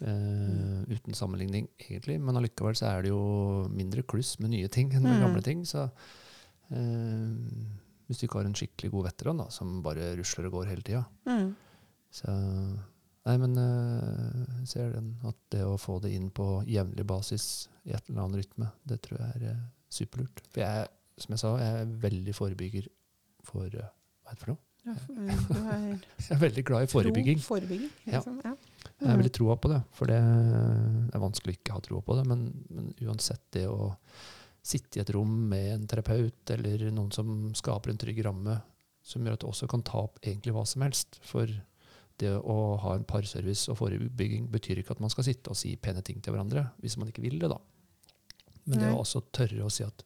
Eh, uten sammenligning, egentlig. Men allikevel så er det jo mindre kluss med nye ting enn med Mm. gamle ting. Så uh, hvis du ikke har en skikkelig god veteran da, som bare rusler og går hele tida, Mm. så Nei, men eh, jeg ser den at det å få det inn på jevnlig basis i et eller annet rytme, det tror jeg er eh, superlurt. For jeg, som jeg sa, jeg er veldig forebygger for eh, Hva er det for noe? Ja, for- er Jeg er veldig glad i forebygging. Tro forebygging. Ja. Liksom. Ja. Jeg har veldig troa på det, for det er vanskelig å ikke ha troa på det. Men, men uansett, det å sitte i et rom med en terapeut eller noen som skaper en trygg ramme, som gjør at du også kan ta opp egentlig hva som helst. For det å ha en parservice og forebygging betyr ikke at man skal sitte og si pene ting til hverandre, hvis man ikke vil det, da. Men det Nei. å også tørre å si at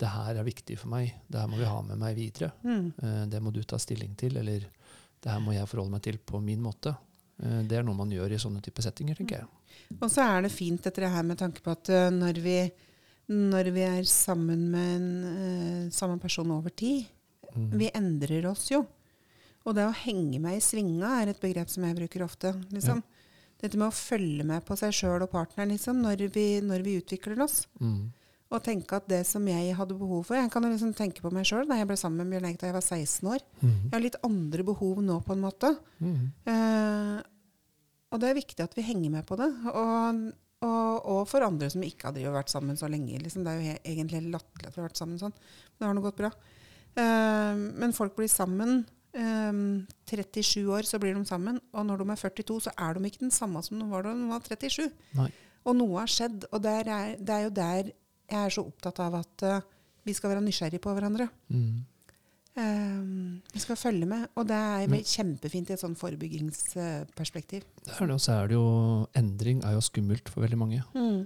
det her er viktig for meg, det her må vi ha med meg videre. Mm. Eh, Det må du ta stilling til, eller det her må jeg forholde meg til på min måte. Eh, Det er noe man gjør i sånne type settinger, tenker jeg. Og så er det fint dette her med tanke på at eh, når vi, når vi er sammen med en samme person over tid, Mm. vi endrer oss jo. Og det å henge meg i svinga er et begrep som jeg bruker ofte. Liksom. Dette med å følge med på seg sjøl og partneren liksom, når, vi, når vi utvikler oss. Mm. Og tenke at det som jeg hadde behov for Jeg kan liksom tenke på meg sjøl da jeg ble sammen med Bjørn Eik da jeg var 16 år. Mm. Jeg har litt andre behov nå, på en måte. Mm. Eh, og det er viktig at vi henger med på det. Og, og, og for andre som ikke hadde vært sammen så lenge. Liksom. Det er jo egentlig latterlig at vi har vært sammen sånn. Men det har nå gått bra. Eh, men folk blir sammen. Eh, 37 år, så blir de sammen. Og når de er 42, så er de ikke den samme som de var da de var 37. Nei. Og noe har skjedd. Og der er, det er jo der jeg er så opptatt av at uh, vi skal være nysgjerrige på hverandre. Mm. Um, vi skal følge med, og det er Men, kjempefint i et sånn forebyggingsperspektiv. Det er det, og så er det jo endring er jo skummelt for veldig mange. Mm.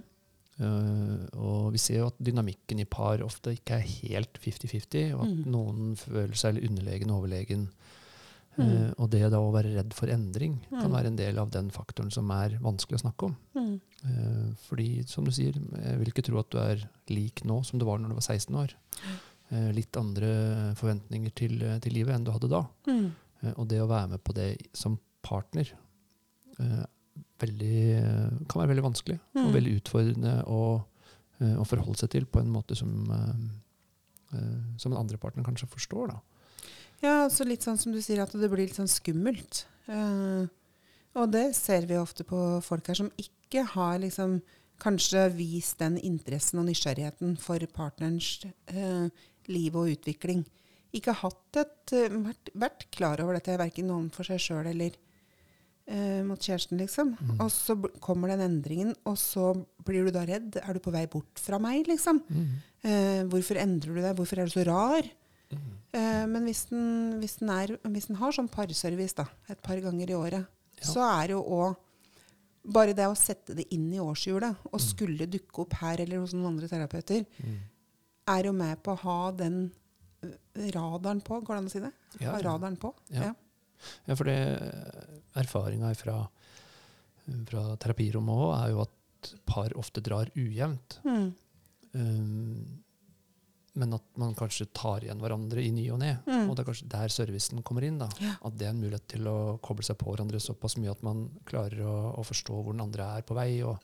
Uh, og vi ser jo at dynamikken i par ofte ikke er helt 50-50, og at Mm. noen føler seg underlegen og overlegen. Mm. Uh, og det da å være redd for endring kan Mm. være en del av den faktoren som er vanskelig å snakke om. Mm. Uh, fordi, som du sier, jeg vil ikke tro at du er lik nå som du var når du var 16 år. Litt andre forventninger til, til livet enn du hadde da. Mm. Og det å være med på det som partner veldig, uh, kan være veldig vanskelig og Mm. veldig utfordrende å, uh, å forholde seg til på en måte som, uh, som den andre partneren kanskje forstår. Da. Ja, altså litt sånn som du sier, at det blir litt sånn skummelt. Uh, og det ser vi ofte på folk her som ikke har liksom kanskje vist den interessen og nysgjerrigheten for partnerens uh, liv og utvikling. Ikke hatt et, eh, vært, vært klar over dette, verken overfor seg sjøl eller eh, mot kjæresten, liksom. Mm. Og så kommer den endringen, og så blir du da redd. Er du på vei bort fra meg, liksom? Eh, hvorfor endrer du deg? Hvorfor er du så rar? Eh, men hvis den, hvis, den er, hvis den har sånn parservice da, et par ganger i året, Ja. så er det jo òg bare det å sette det inn i årshjulet og Mm. skulle dukke opp her eller hos noen andre terapeuter, Mm. er jo med på å ha den eh, radaren på. Går det an å si det? Ja, Ha radaren på. Ja. Ja. Ja, for det erfaringa fra, fra terapirommet òg er jo at par ofte drar ujevnt. Mm. Um, men at man kanskje tar igjen hverandre i ny og ne. Mm. Og det er kanskje der servicen kommer inn. da. Ja. At det er en mulighet til å koble seg på hverandre såpass mye at man klarer å, å forstå hvor den andre er på vei, og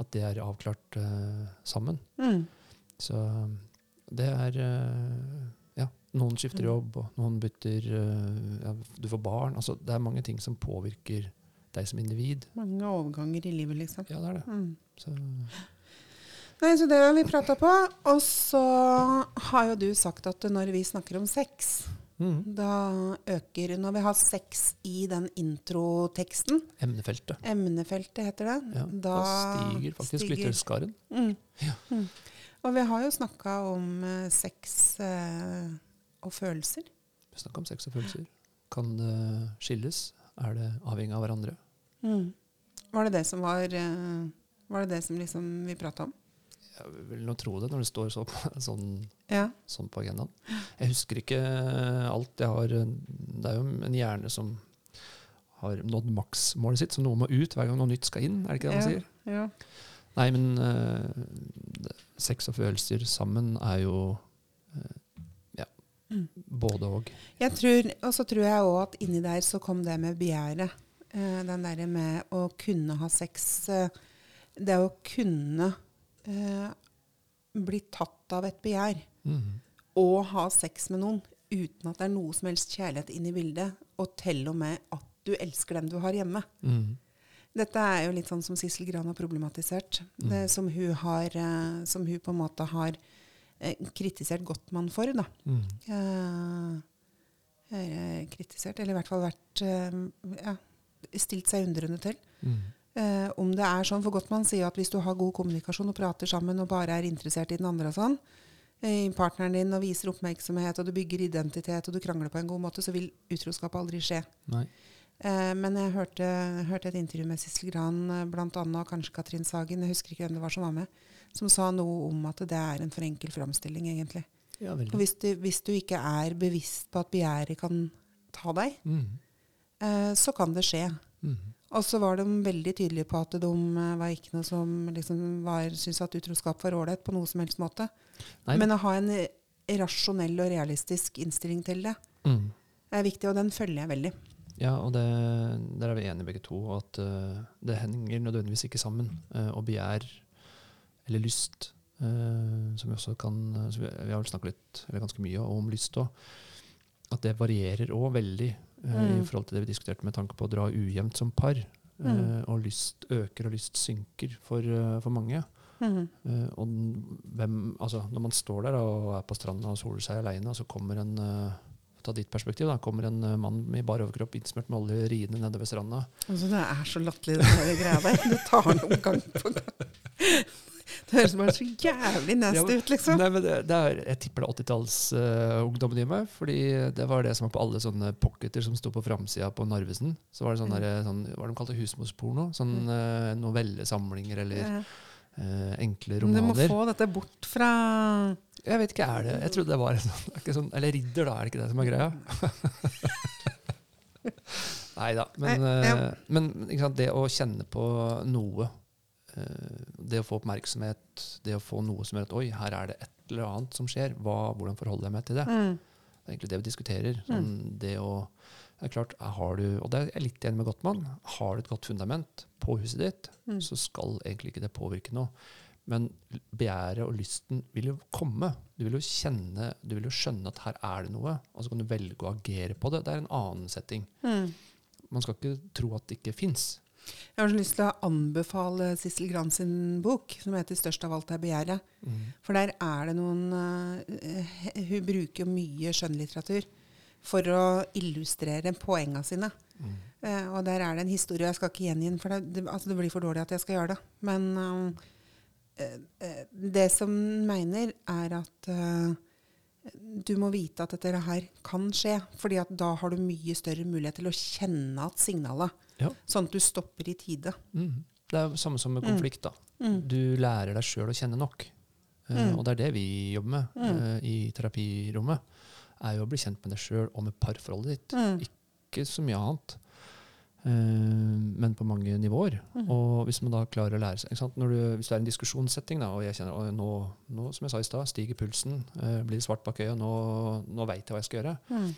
at det er avklart uh, sammen. Mm. Så det er eh, Ja, noen skifter Mm. jobb, og noen bytter eh, ja, Du får barn. Altså, det er mange ting som påvirker deg som individ. Mange overganger i livet, liksom. Ja, det er det. Mm. Så, Nei, så det har vi prata på. Og så har jo du sagt at når vi snakker om sex, mm, da øker Når vi har sex i den introteksten, emnefeltet. emnefeltet heter det, Ja, da, stiger faktisk stiger- lytterskaren. Mm. Ja. Og vi har jo snakka om eh, sex eh, og følelser. Vi snakka om sex og følelser. Kan det skilles? Er det avhengig av hverandre? Mm. Var det det som var eh, Var det det som liksom vi prata om? Jeg vil nå tro det når det står så, sånn, Ja. sånn på agendaen. Jeg husker ikke alt. Jeg har, det er jo en hjerne som har nådd maksmålet sitt, så noe må ut hver gang noe nytt skal inn. Er det ikke det man Ja. sier? ja. Nei, men uh, sex og følelser sammen er jo uh, ja, Mm. både og. Og så tror jeg òg at inni der så kom det med begjæret. Uh, den derre med å kunne ha sex. Det å kunne bli tatt av et begjær Mm. og ha sex med noen uten at det er noe som helst kjærlighet inn i bildet, og til og med at du elsker den du har hjemme. Mhm. Dette er jo litt sånn som Sissel Gran har problematisert. Mm. Det som hun, har, eh, som hun på en måte har eh, kritisert Gottmann for. da. Mm. Eh, eh, kritisert, eller i hvert fall vært eh, ja, stilt seg undrende til. Mm. Eh, om det er sånn, for Gottmann sier at hvis du har god kommunikasjon og prater sammen og bare er interessert i den andre og sånn, eh, i partneren din og viser oppmerksomhet og du bygger identitet og du krangler på en god måte, så vil utroskap aldri skje. Nei. Eh, men jeg hørte, hørte et intervju med Sissel Gran, bl.a., blant annet, og kanskje Katrin Sagen, jeg husker ikke hvem det var som var med, som sa noe om at det er en for enkel framstilling, egentlig. Ja, Og hvis du, hvis du ikke er bevisst på at begjæret kan ta deg, mm. eh, så kan det skje. Mm. Og så var de veldig tydelige på at de eh, var ikke noe som liksom syntes at utroskap var ålreit på noe som helst måte. Nei, Men å ha en eh, rasjonell og realistisk innstilling til det mm. er viktig, og den følger jeg veldig. Ja, og det, der er vi enige begge to, at uh, det henger nødvendigvis ikke sammen. Uh, og begjær, eller lyst, uh, som vi også kan vi, vi har vel snakket litt, eller ganske mye om lyst òg, at det varierer òg veldig mm. i forhold til det vi diskuterte med tanke på å dra ujevnt som par. Mm. og lyst øker og lyst synker for, for mange. Mm. Og hvem, altså, når man står der og er på stranda og soler seg aleine, og så kommer en eh, Ta ditt perspektiv, da. Kommer en eh, mann i bar overkropp innsmurt med olje riende nedover stranda. Altså, det er så latterlig, den greia der. Du tar den om gang på gang. Det høres bare så jævlig nasty ja, ut, liksom. Nei, men det, det er, jeg tipper det er 80-tallsungdommen i meg. Fordi det var det som var på alle sånne pocketer som sto på framsida på Narvesen. Så var det sånn, Mm. der, sånn hva de kalte husmorsporno. Sånn uh, novellesamlinger eller eh, enkle Men Du må få dette bort fra Jeg vet ikke, er det Jeg trodde det var en sånn, sånn Eller ridder, da. Er det ikke det som er greia? Nei da. Men, Nei, ja. eh, men sant, det å kjenne på noe, eh, det å få oppmerksomhet, det å få noe som gjør at Oi, her er det et eller annet som skjer. Hva, hvordan forholder jeg meg til det? mm. Det er egentlig det vi diskuterer. Sånn, det å, det er klart, har du, og det er jeg litt enig med Gottmann, har du et godt fundament på huset ditt, Mm. så skal egentlig ikke det påvirke noe. Men begjæret og lysten vil jo komme. Du vil jo kjenne, du vil jo skjønne at her er det noe, og så kan du velge å agere på det. Det er en annen setting. Mm. Man skal ikke tro at det ikke fins. Jeg har så lyst til å anbefale Sissel Gran sin bok, som heter 'Størst av alt er begjæret'. For der er det noen uh, Hun bruker jo mye skjønnlitteratur for å illustrere poengene sine. Eh, og der er det en historie Jeg skal ikke gjengi den, for det, det, altså det blir for dårlig at jeg skal gjøre det. Men eh, det som mener, er at eh, du må vite at dette her kan skje. fordi at da har du mye større mulighet til å kjenne at signalet. Ja. Sånn at du stopper i tide. Mm. Det er det samme som med konflikt. da. Mm. Du lærer deg sjøl å kjenne nok. Eh, Mm. Og det er det vi jobber med Mm. eh, i terapirommet. er jo å bli kjent med deg sjøl og med parforholdet ditt. Mm. Ikke så mye annet, eh, men på mange nivåer. Mm. Og hvis man da klarer å lære seg ikke sant? Når du, Hvis det er en diskusjonssetting, da, og jeg kjenner at nå, nå, som jeg sa i stad, stiger pulsen, eh, blir det svart bak øyet, nå, nå veit jeg hva jeg skal gjøre. Mm.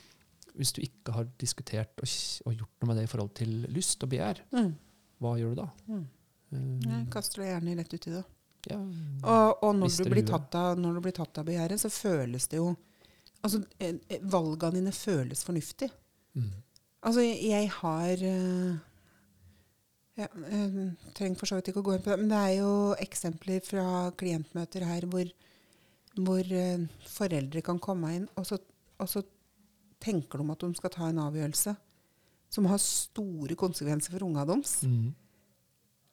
Hvis du ikke har diskutert og, og gjort noe med det i forhold til lyst og begjær, Mm. hva gjør du da? Mm. Eh, Jeg kaster det gjerne rett ut i det. ja, Og, og når, du blir tatt av, når du blir tatt av begjæret, så føles det jo Altså, eh, eh, valgene dine føles fornuftig. mm. Altså, jeg, har ja, jeg, eh, trenger for så vidt ikke å gå inn på det, men det er jo eksempler fra klientmøter her hvor, hvor eh, foreldre kan komme inn, og så, og så tenker de at de skal ta en avgjørelse som har store konsekvenser for unga deres. Mm.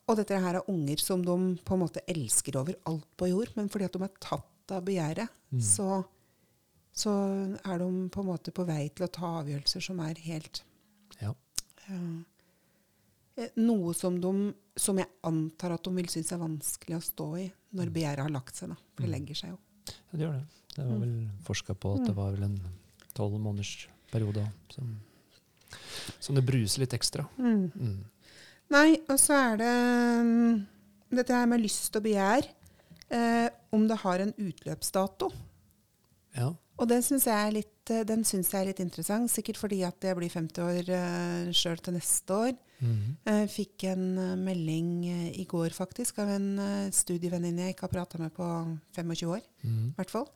Og dette her er unger som de på en måte elsker over alt på jord, men fordi at de er tatt av begjæret, Mm. så, så er de på en måte på vei til å ta avgjørelser som er helt eh, Noe som, de, som jeg antar at de vil synes er vanskelig å stå i når begjæret har lagt seg. Da. For det Mm. legger seg jo. Ja, det gjør det. Det var vel forska på at det var vel en tolv måneders periode som, som det bruser litt ekstra. Mm. Nei, og så er det mm, dette her med lyst og begjær. Eh, om det har en utløpsdato. Ja. Og syns jeg, er litt, eh, den synes jeg er litt interessant. Sikkert fordi at jeg blir 50 år uh, sjøl til neste år. Mhm. Jeg fikk en eh, melding eh, i går faktisk av en studievenninne jeg ikke har prata med på 25 år. Mm -hmm. hvert fall.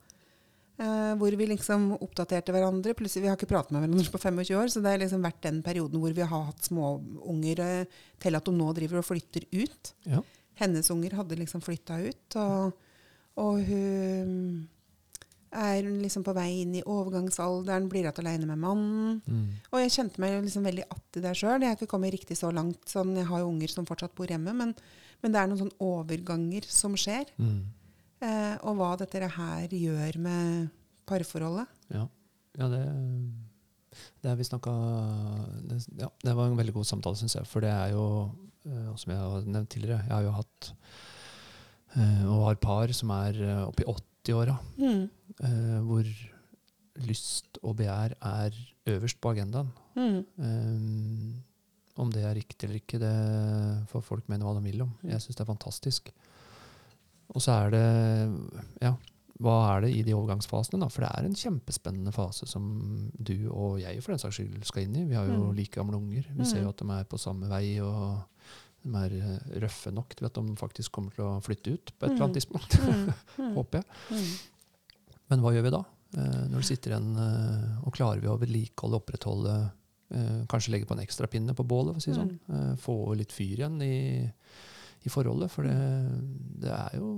Eh, hvor vi liksom oppdaterte hverandre. Plutselig, Vi har ikke pratet med hverandre på 25 år, så det har liksom vært den perioden hvor vi har hatt småunger til at de nå driver og flytter ut. Ja. Hennes unger hadde liksom flytta ut, og, og hun er liksom på vei inn i overgangsalderen, blir igjen alene med mannen. Mm. Og jeg kjente meg liksom veldig att i det sjøl. Jeg har ikke kommet riktig så langt. Sånn, jeg har jo unger som fortsatt bor hjemme, men, men det er noen sånne overganger som skjer. Mm. Eh, og hva dette her gjør med parforholdet. Ja. ja, det det, er vi snakka, det, ja, det var en veldig god samtale, syns jeg. For det er jo, eh, som jeg har nevnt tidligere, jeg har jo hatt eh, og har par som er oppi oppe i 80-åra, eh, hvor lyst og begjær er øverst på agendaen. Mm. Um, om det er riktig eller ikke, det får folk mene hva de vil om. Jeg syns det er fantastisk. Og så er det Ja, hva er det i de overgangsfasene? da? For det er en kjempespennende fase som du og jeg for den saks skyld skal inn i. Vi har jo Mm. like gamle unger. Vi Mm. ser jo at de er på samme vei, og de er eh, røffe nok til at de faktisk kommer til å flytte ut på et eller annet tidspunkt. Mm. Mm. Håper jeg. Mm. Men hva gjør vi da? Eh, når det sitter en, eh, og klarer vi å vedlikeholde, opprettholde, eh, kanskje legge på en ekstra pinne på bålet, for å si sånn. Eh, få litt fyr igjen i, i forholdet, for det, det er jo.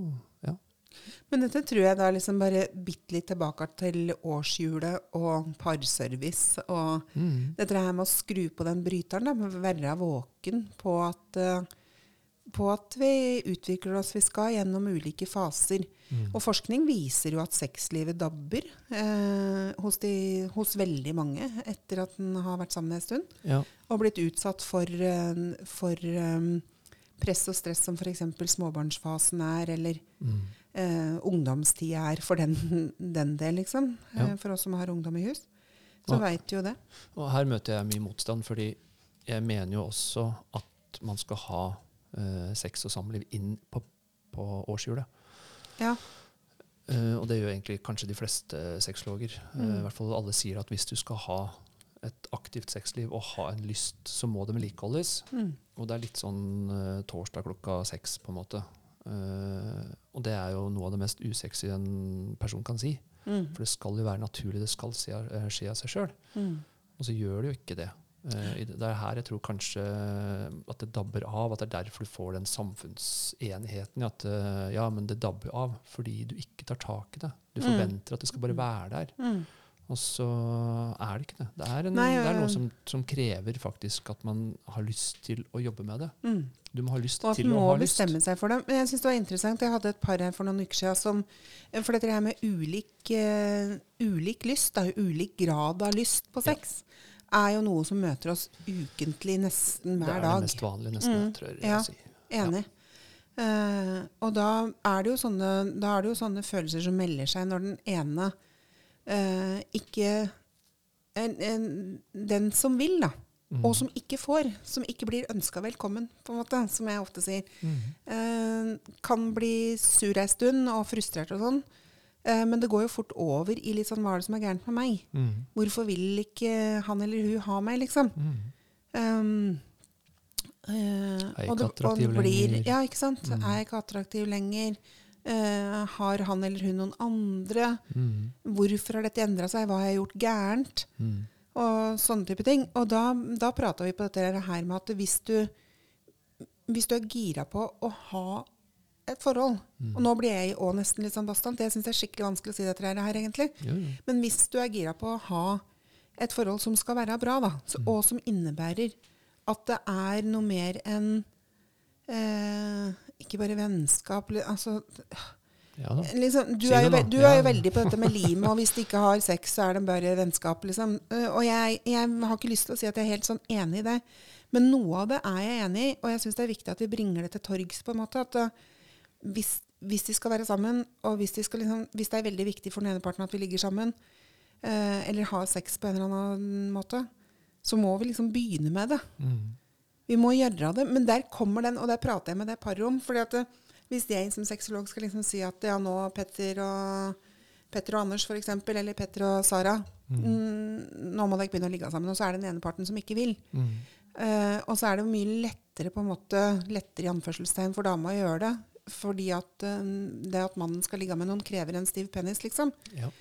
Men dette tror jeg da liksom bare bitte litt tilbake til årshjulet og parservice. Og Mm. dette her med å skru på den bryteren, da, med å være våken på at eh, på at vi utvikler oss. Vi skal gjennom ulike faser. Mm. Og forskning viser jo at sexlivet dabber eh, hos, de, hos veldig mange etter at en har vært sammen en stund. Ja. Og blitt utsatt for, eh, for um, press og stress som f.eks. småbarnsfasen er, eller Mm. Eh, ungdomstida er for den, den del, liksom. Ja. Eh, for oss som har ungdom i hus. Så veit du jo det. Og her møter jeg mye motstand, fordi jeg mener jo også at man skal ha eh, sex og samliv inn på, på årshjulet. Ja. Eh, og det gjør egentlig kanskje de fleste sexologer. Eh, Mm. I hvert fall alle sier at hvis du skal ha et aktivt sexliv og ha en lyst, så må det vedlikeholdes. Mm. Og det er litt sånn eh, torsdag klokka seks, på en måte. Eh, og det er jo noe av det mest usexy en person kan si. Mm. For det skal jo være naturlig, det skal skje, eh, skje av seg sjøl. Mm. Og så gjør det jo ikke det. Eh, det er her jeg tror kanskje at det dabber av. At det er derfor du får den samfunnsenigheten at ja, men det dabber av fordi du ikke tar tak i det. Du Mm. forventer at det skal bare være der. Mm. Og så er det ikke det. Det er, en, Nei, det er noe som, som krever faktisk at man har lyst til å jobbe med det. Mm. Du må ha lyst Og at til å må ha lyst. bestemme seg for det. Men jeg synes det var interessant. Jeg hadde et par her for noen uker siden som For dette her med ulik, uh, ulik lyst, da, ulik grad av lyst på Ja. sex, er jo noe som møter oss ukentlig nesten Det hver er dag. det mest vanlige, nesten. Mm. tror jeg Ja. jeg sier. Enig. Uh, og da er, det jo sånne, da er det jo sånne følelser som melder seg når den ene uh, ikke en, en, Den som vil, da. Mm. Og som ikke får. Som ikke blir ønska velkommen, på en måte, som jeg ofte sier. Mm. Eh, kan bli sur ei stund og frustrert og sånn. Eh, men det går jo fort over i litt sånn Hva er det som er gærent med meg? Mm. Hvorfor vil ikke han eller hun ha meg, liksom? Um, eh, Er jeg ikke attraktiv lenger. Ja, ikke sant? Er jeg ikke attraktiv lenger? Har han eller hun noen andre? Mm. Hvorfor har dette endra seg? Hva har jeg gjort gærent? Mm. Og sånne type ting. Og da, da prata vi på dette her med at hvis du, hvis du er gira på å ha et forhold Mm. Og nå blir jeg òg nesten litt sånn bastant. Det syns jeg er skikkelig vanskelig å si dette her, egentlig. Jo, jo. Men hvis du er gira på å ha et forhold som skal være bra, da, så, Mm. og som innebærer at det er noe mer enn eh, ikke bare vennskap altså, Ja liksom, du, er jo, du er jo veldig på dette med limet, og hvis de ikke har sex, så er det bare vennskap. Liksom. Og jeg, jeg har ikke lyst til å si at jeg er helt sånn enig i det, men noe av det er jeg enig i, og jeg syns det er viktig at vi bringer det til torgs. på en måte, at hvis, hvis de skal være sammen, og hvis, de skal, liksom, hvis det er veldig viktig for den ene parten at vi ligger sammen, eh, eller har sex på en eller annen måte, så må vi liksom begynne med det. Mm. Vi må gjøre det. Men der kommer den, og der prater jeg med det paret om. fordi at det, Hvis jeg som sexolog skal liksom si at ja, nå Petter og, Petter og Anders eksempel, eller Petter og Sara mm, Nå må dere begynne å ligge sammen. Og så er det den ene parten som ikke vil. Mm. Uh, og så er det mye lettere på en måte, lettere i anførselstegn for dama å gjøre det. Fordi at uh, det at mannen skal ligge med noen, krever en stiv penis, liksom. Ja.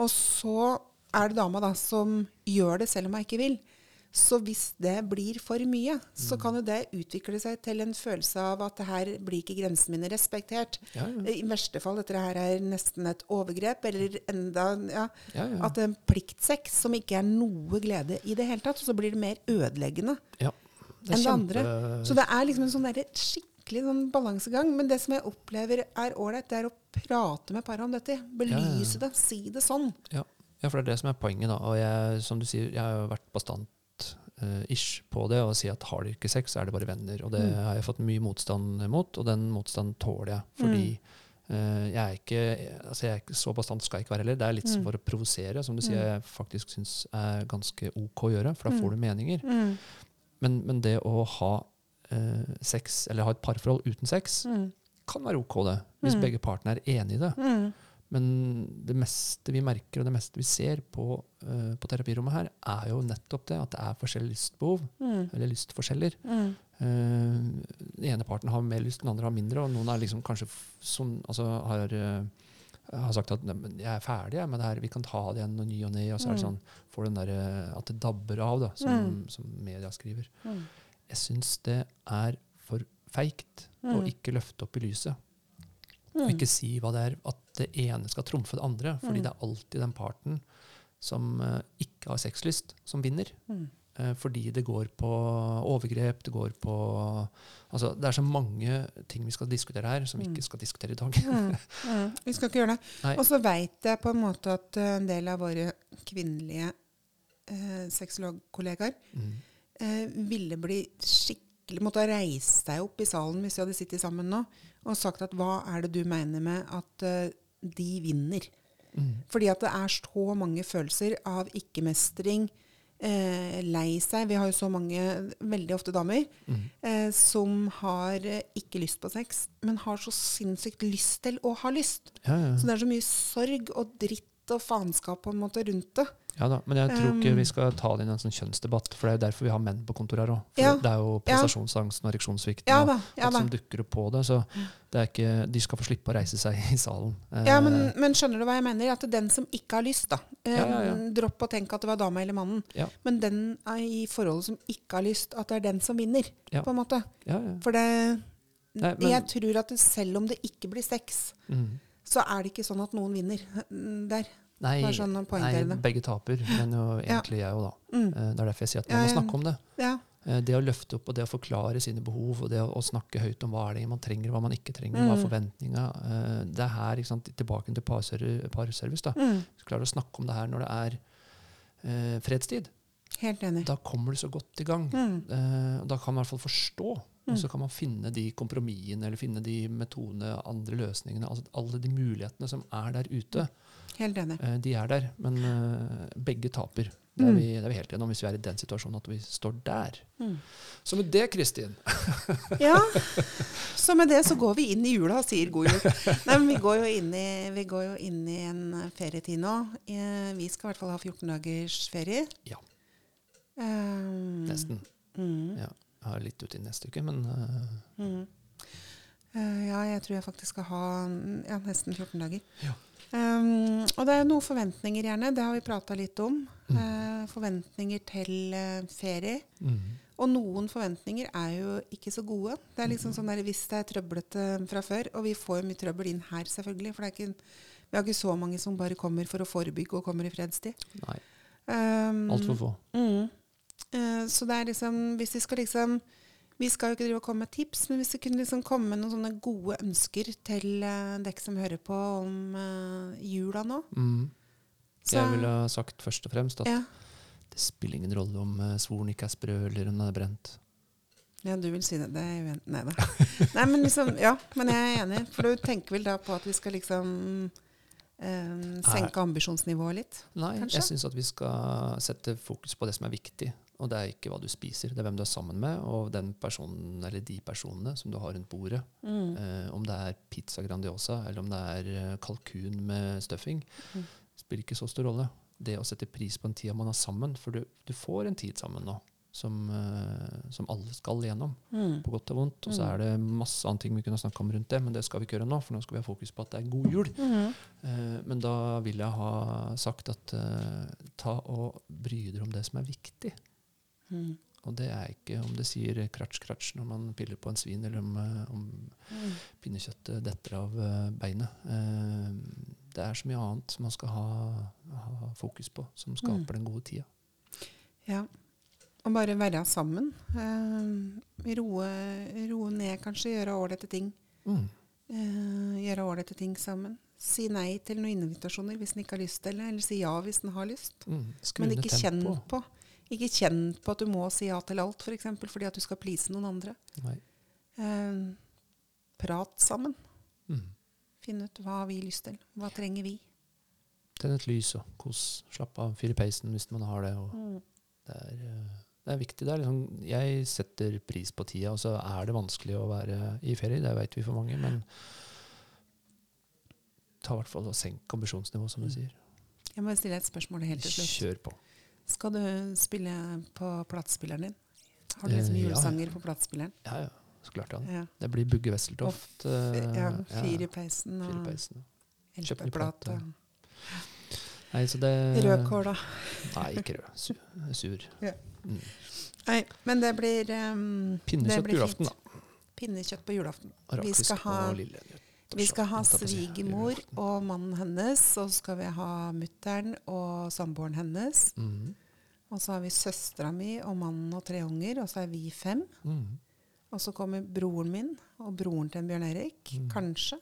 Og så er det dama da som gjør det selv om hun ikke vil. Så hvis det blir for mye, så kan jo det utvikle seg til en følelse av at det her blir ikke grensene mine respektert. Ja, ja. I verste fall dette her er nesten et overgrep, eller enda ja, Ja, ja. At det en pliktsex som ikke er noe glede i det hele tatt. Og så blir det mer ødeleggende. Det enn det andre. Så det er liksom en sånn skikkelig sånn balansegang. Men det som jeg opplever er ålreit, det er å prate med paret om dette. Belyse det, si det sånn. Ja. ja, for det er det som er poenget. da. Og jeg, som du sier, jeg har jo vært bastant ish på det og si at har de ikke sex, så er det bare venner. Og det Mm. har jeg fått mye motstand mot, og den motstanden tåler jeg. Fordi Mm. uh, jeg er ikke altså jeg er ikke så bastant skal jeg ikke være heller. Det er litt Mm. for å provosere, som du sier Mm. jeg faktisk syns er ganske ok å gjøre, for da Mm. får du meninger. Mm. Men, men det å ha uh, sex, eller ha et parforhold uten sex, Mm. kan være ok, det. Hvis Mm. begge partene er enig i det. Mm. Men det meste vi merker, og det meste vi ser på, uh, på terapirommet her, er jo nettopp det at det er forskjellige lystbehov, Mm. eller lystforskjeller. Mm. Uh, den ene parten har mer lyst, den andre har mindre, og noen er liksom kanskje sånn, altså har, uh, har sagt at «Nei, 'jeg er ferdig med det her, vi kan ta det igjen og ny og ne', og så er det Mm. sånn, får den der, at det dabber av, da, som, som media skriver. Mm. Jeg syns det er for feigt å Mm. ikke løfte opp i lyset. Mm. Og ikke si hva det er, at det ene skal trumfe det andre. Fordi Mm. det er alltid den parten som uh, ikke har sexlyst, som vinner. Mm. Uh, fordi det går på overgrep, det går på Altså, det er så mange ting vi skal diskutere her, som vi Mm. ikke skal diskutere i dag. Mm, mm. Vi skal ikke gjøre det. Og så veit jeg på en måte at eh, en del av våre kvinnelige eh, sexologkollegaer eh, ville bli skikkelig Måtte ha reist seg opp i salen hvis vi hadde sittet sammen nå og sagt at hva er det du mener med at uh, de vinner? Mm. Fordi at det er så mange følelser av ikke-mestring, eh, lei seg. Vi har jo så mange, veldig ofte damer, Mm. eh, som har eh, ikke lyst på sex, men har så sinnssykt lyst til å ha lyst. Ja, ja. Så det er så mye sorg og dritt og faenskap på en måte rundt det. Ja da, men jeg tror ikke Um, vi skal ta det inn i en sånn kjønnsdebatt, for det er jo derfor vi har menn på kontoret her òg. Ja. det er jo prestasjonsangsten og ereksjonssvikten Ja da. ja da. som dukker opp på det. Så det er ikke, de skal få slippe å reise seg i salen. Ja, Eh, men, men skjønner du hva jeg mener? At den som ikke har lyst, da. Eh. Dropp å tenke at det var dama eller mannen. Men den i forholdet som ikke har lyst, at det er den som vinner. På en måte. For det Nei, men- Jeg tror at selv om det ikke blir sex, Mm. så er det ikke sånn at noen vinner mm, der. Nei, sånn nei, begge taper, men jo egentlig jeg òg, da. Mm. Eh, Det er derfor jeg sier at man må snakke om det. Ja. Eh, Det å løfte opp og det å forklare sine behov og det å, snakke høyt om hva er det man trenger, hva man ikke trenger, hva er Mm. forventninga. eh, Det er her, ikke sant, tilbake til parservice. da. Mm. Klarer å snakke om det her når det er eh, fredstid, Helt enig. da kommer du så godt i gang. Mm. Eh, da kan man i hvert fall forstå. Mm. Og så kan man finne de kompromissene eller finne de metodene, andre løsningene. altså Alle de mulighetene som er der ute, Helt enig. eh, de er der. Men eh, begge taper. Det er, Mm. vi, det er vi helt enige om hvis vi er i den situasjonen at vi står der. Mm. Så med det, Kristin Ja. Så med det så går vi inn i jula og sier god jul. Nei, men vi går jo inn i, vi går jo inn i en ferietid nå. Eh, Vi skal i hvert fall ha 14 dagers ferie. Ja. Um, Nesten. Mm. Ja. Jeg har litt uti neste uke, men uh, Mm. uh, ja, jeg tror jeg faktisk skal ha ja, nesten 14 dager. Ja. Um, og det er noen forventninger, gjerne. Det har vi prata litt om. Mm. Uh, forventninger til uh, ferie. mm. Og noen forventninger er jo ikke så gode. Det er liksom sånn der, Hvis det er trøblete fra før, og vi får jo mye trøbbel inn her, selvfølgelig, for det ikke, vi har ikke så mange som bare kommer for å forebygge og kommer i fredstid. Nei. Um, Altfor få. Mm. Uh, så det er liksom Hvis vi skal liksom Vi skal jo ikke drive og komme med tips, men hvis vi kunne liksom komme med noen sånne gode ønsker til uh, dere som hører på om uh, jula nå Mm. Jeg ville ha sagt først og fremst at ja. det spiller ingen rolle om uh, svoren ikke er sprø eller om den er brent. ja, du vil si det. Det er jeg Nei da. Nei, men liksom Ja, men jeg er enig. For du tenker vel da på at vi skal liksom um, senke ambisjonsnivået litt? Nei, Kanskje? jeg syns at vi skal sette fokus på det som er viktig. Og det er ikke hva du spiser, det er hvem du er sammen med, og den personen eller de personene som du har rundt bordet. Mm. Eh, om det er pizza Grandiosa eller om det er eh, kalkun med stuffing, Mm. spiller ikke så stor rolle. Det å sette pris på en tid man er sammen, for du, du får en tid sammen nå som, eh, som alle skal gjennom, Mm. på godt og vondt. Og så Mm. er det masse annet vi kunne snakka om rundt det, men det skal vi ikke gjøre nå, for nå skal vi ha fokus på at det er god jul. Mm. Eh, men da vil jeg ha sagt at eh, ta og bry dere om det som er viktig. Mm. Og det er ikke om det sier kratsj-kratsj når man piller på en svin, eller om, eh, om Mm. pinnekjøttet detter av eh, beinet. Eh, det er så mye annet som man skal ha, ha fokus på, som skaper Mm. den gode tida. Ja. Og bare være sammen. Eh, roe, roe ned, kanskje. Gjøre ålreite ting. Mm. Eh, gjøre ålreite ting sammen. Si nei til noen invitasjoner hvis en ikke har lyst til det, eller si ja hvis en har lyst. Mm. Men ikke kjenn på. Ikke kjenn på at du må si ja til alt, f.eks. For eksempel, fordi at du skal please noen andre. Eh, prat sammen. Mm. Finn ut hva har vi lyst til. Hva trenger vi? Tenn et lys og kos. Slapp av. Fyr i peisen hvis man har det. Og det, er, eh, det er viktig. Det er liksom, jeg setter pris på tida, og så er det vanskelig å være i ferie. Det vet vi for mange. Men ta hvert fall og senk ambisjonsnivået, som du Mm. sier. Jeg må stille et spørsmål helt til slutt. Kjør på. Skal du spille på platespilleren din? Har du liksom julesanger ja, ja. på platespilleren? Ja, ja. Så klart ja. Ja. Det blir Bugge Wesseltoft. eh, ja, Fire i peisen og LP-plate. Nei, så det Rødkål, da. Nei, ikke rød. Sur. sur. Ja. Mm. Nei, men det blir um, Pinnekjøtt på julaften, da. Pinnekjøtt på julaften. Rakfisk og lille nytt. Vi skal ha svigermor og mannen hennes, og så skal vi ha mutter'n og samboeren hennes. Mhm. Og så har vi søstera mi og mannen og tre unger, og så er vi fem. Mm. Og så kommer broren min og broren til en Bjørn Erik, Mm. kanskje.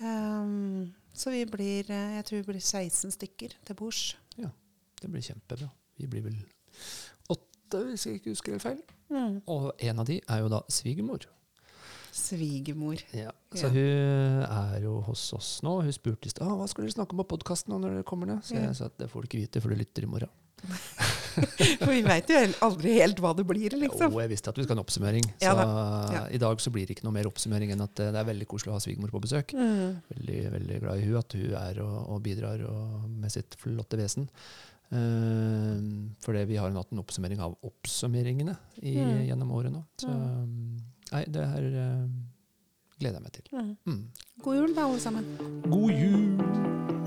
Um, så vi blir, eh, jeg tror vi blir 16 stykker til bords. Det blir kjempebra. Vi blir vel åtte, hvis jeg ikke husker helt feil. Mm. Og en av de er jo da svigermor. Svigermor. Ja. Så Ja. hun er jo hos oss nå. Hun spurte i stad hva skal dere snakke om på podkasten når dere kommer ned. Så jeg sa at det får du ikke vite, for du lytter i morgen. For vi veit jo aldri helt hva det blir, liksom. Jo, jeg visste at vi skal ha en oppsummering. Så Ja Ja. i dag så blir det ikke noe mer oppsummering enn at eh, det er veldig koselig å ha svigermor på besøk. Mm. Veldig, veldig glad i hun, at hun er og, og bidrar og, med sitt flotte vesen. Uh, fordi vi har hatt en oppsummering av oppsummeringene i, Mm. gjennom året nå. Så Mm. Nei, det her uh, gleder jeg meg til. Mm. God jul da, alle sammen. God jul!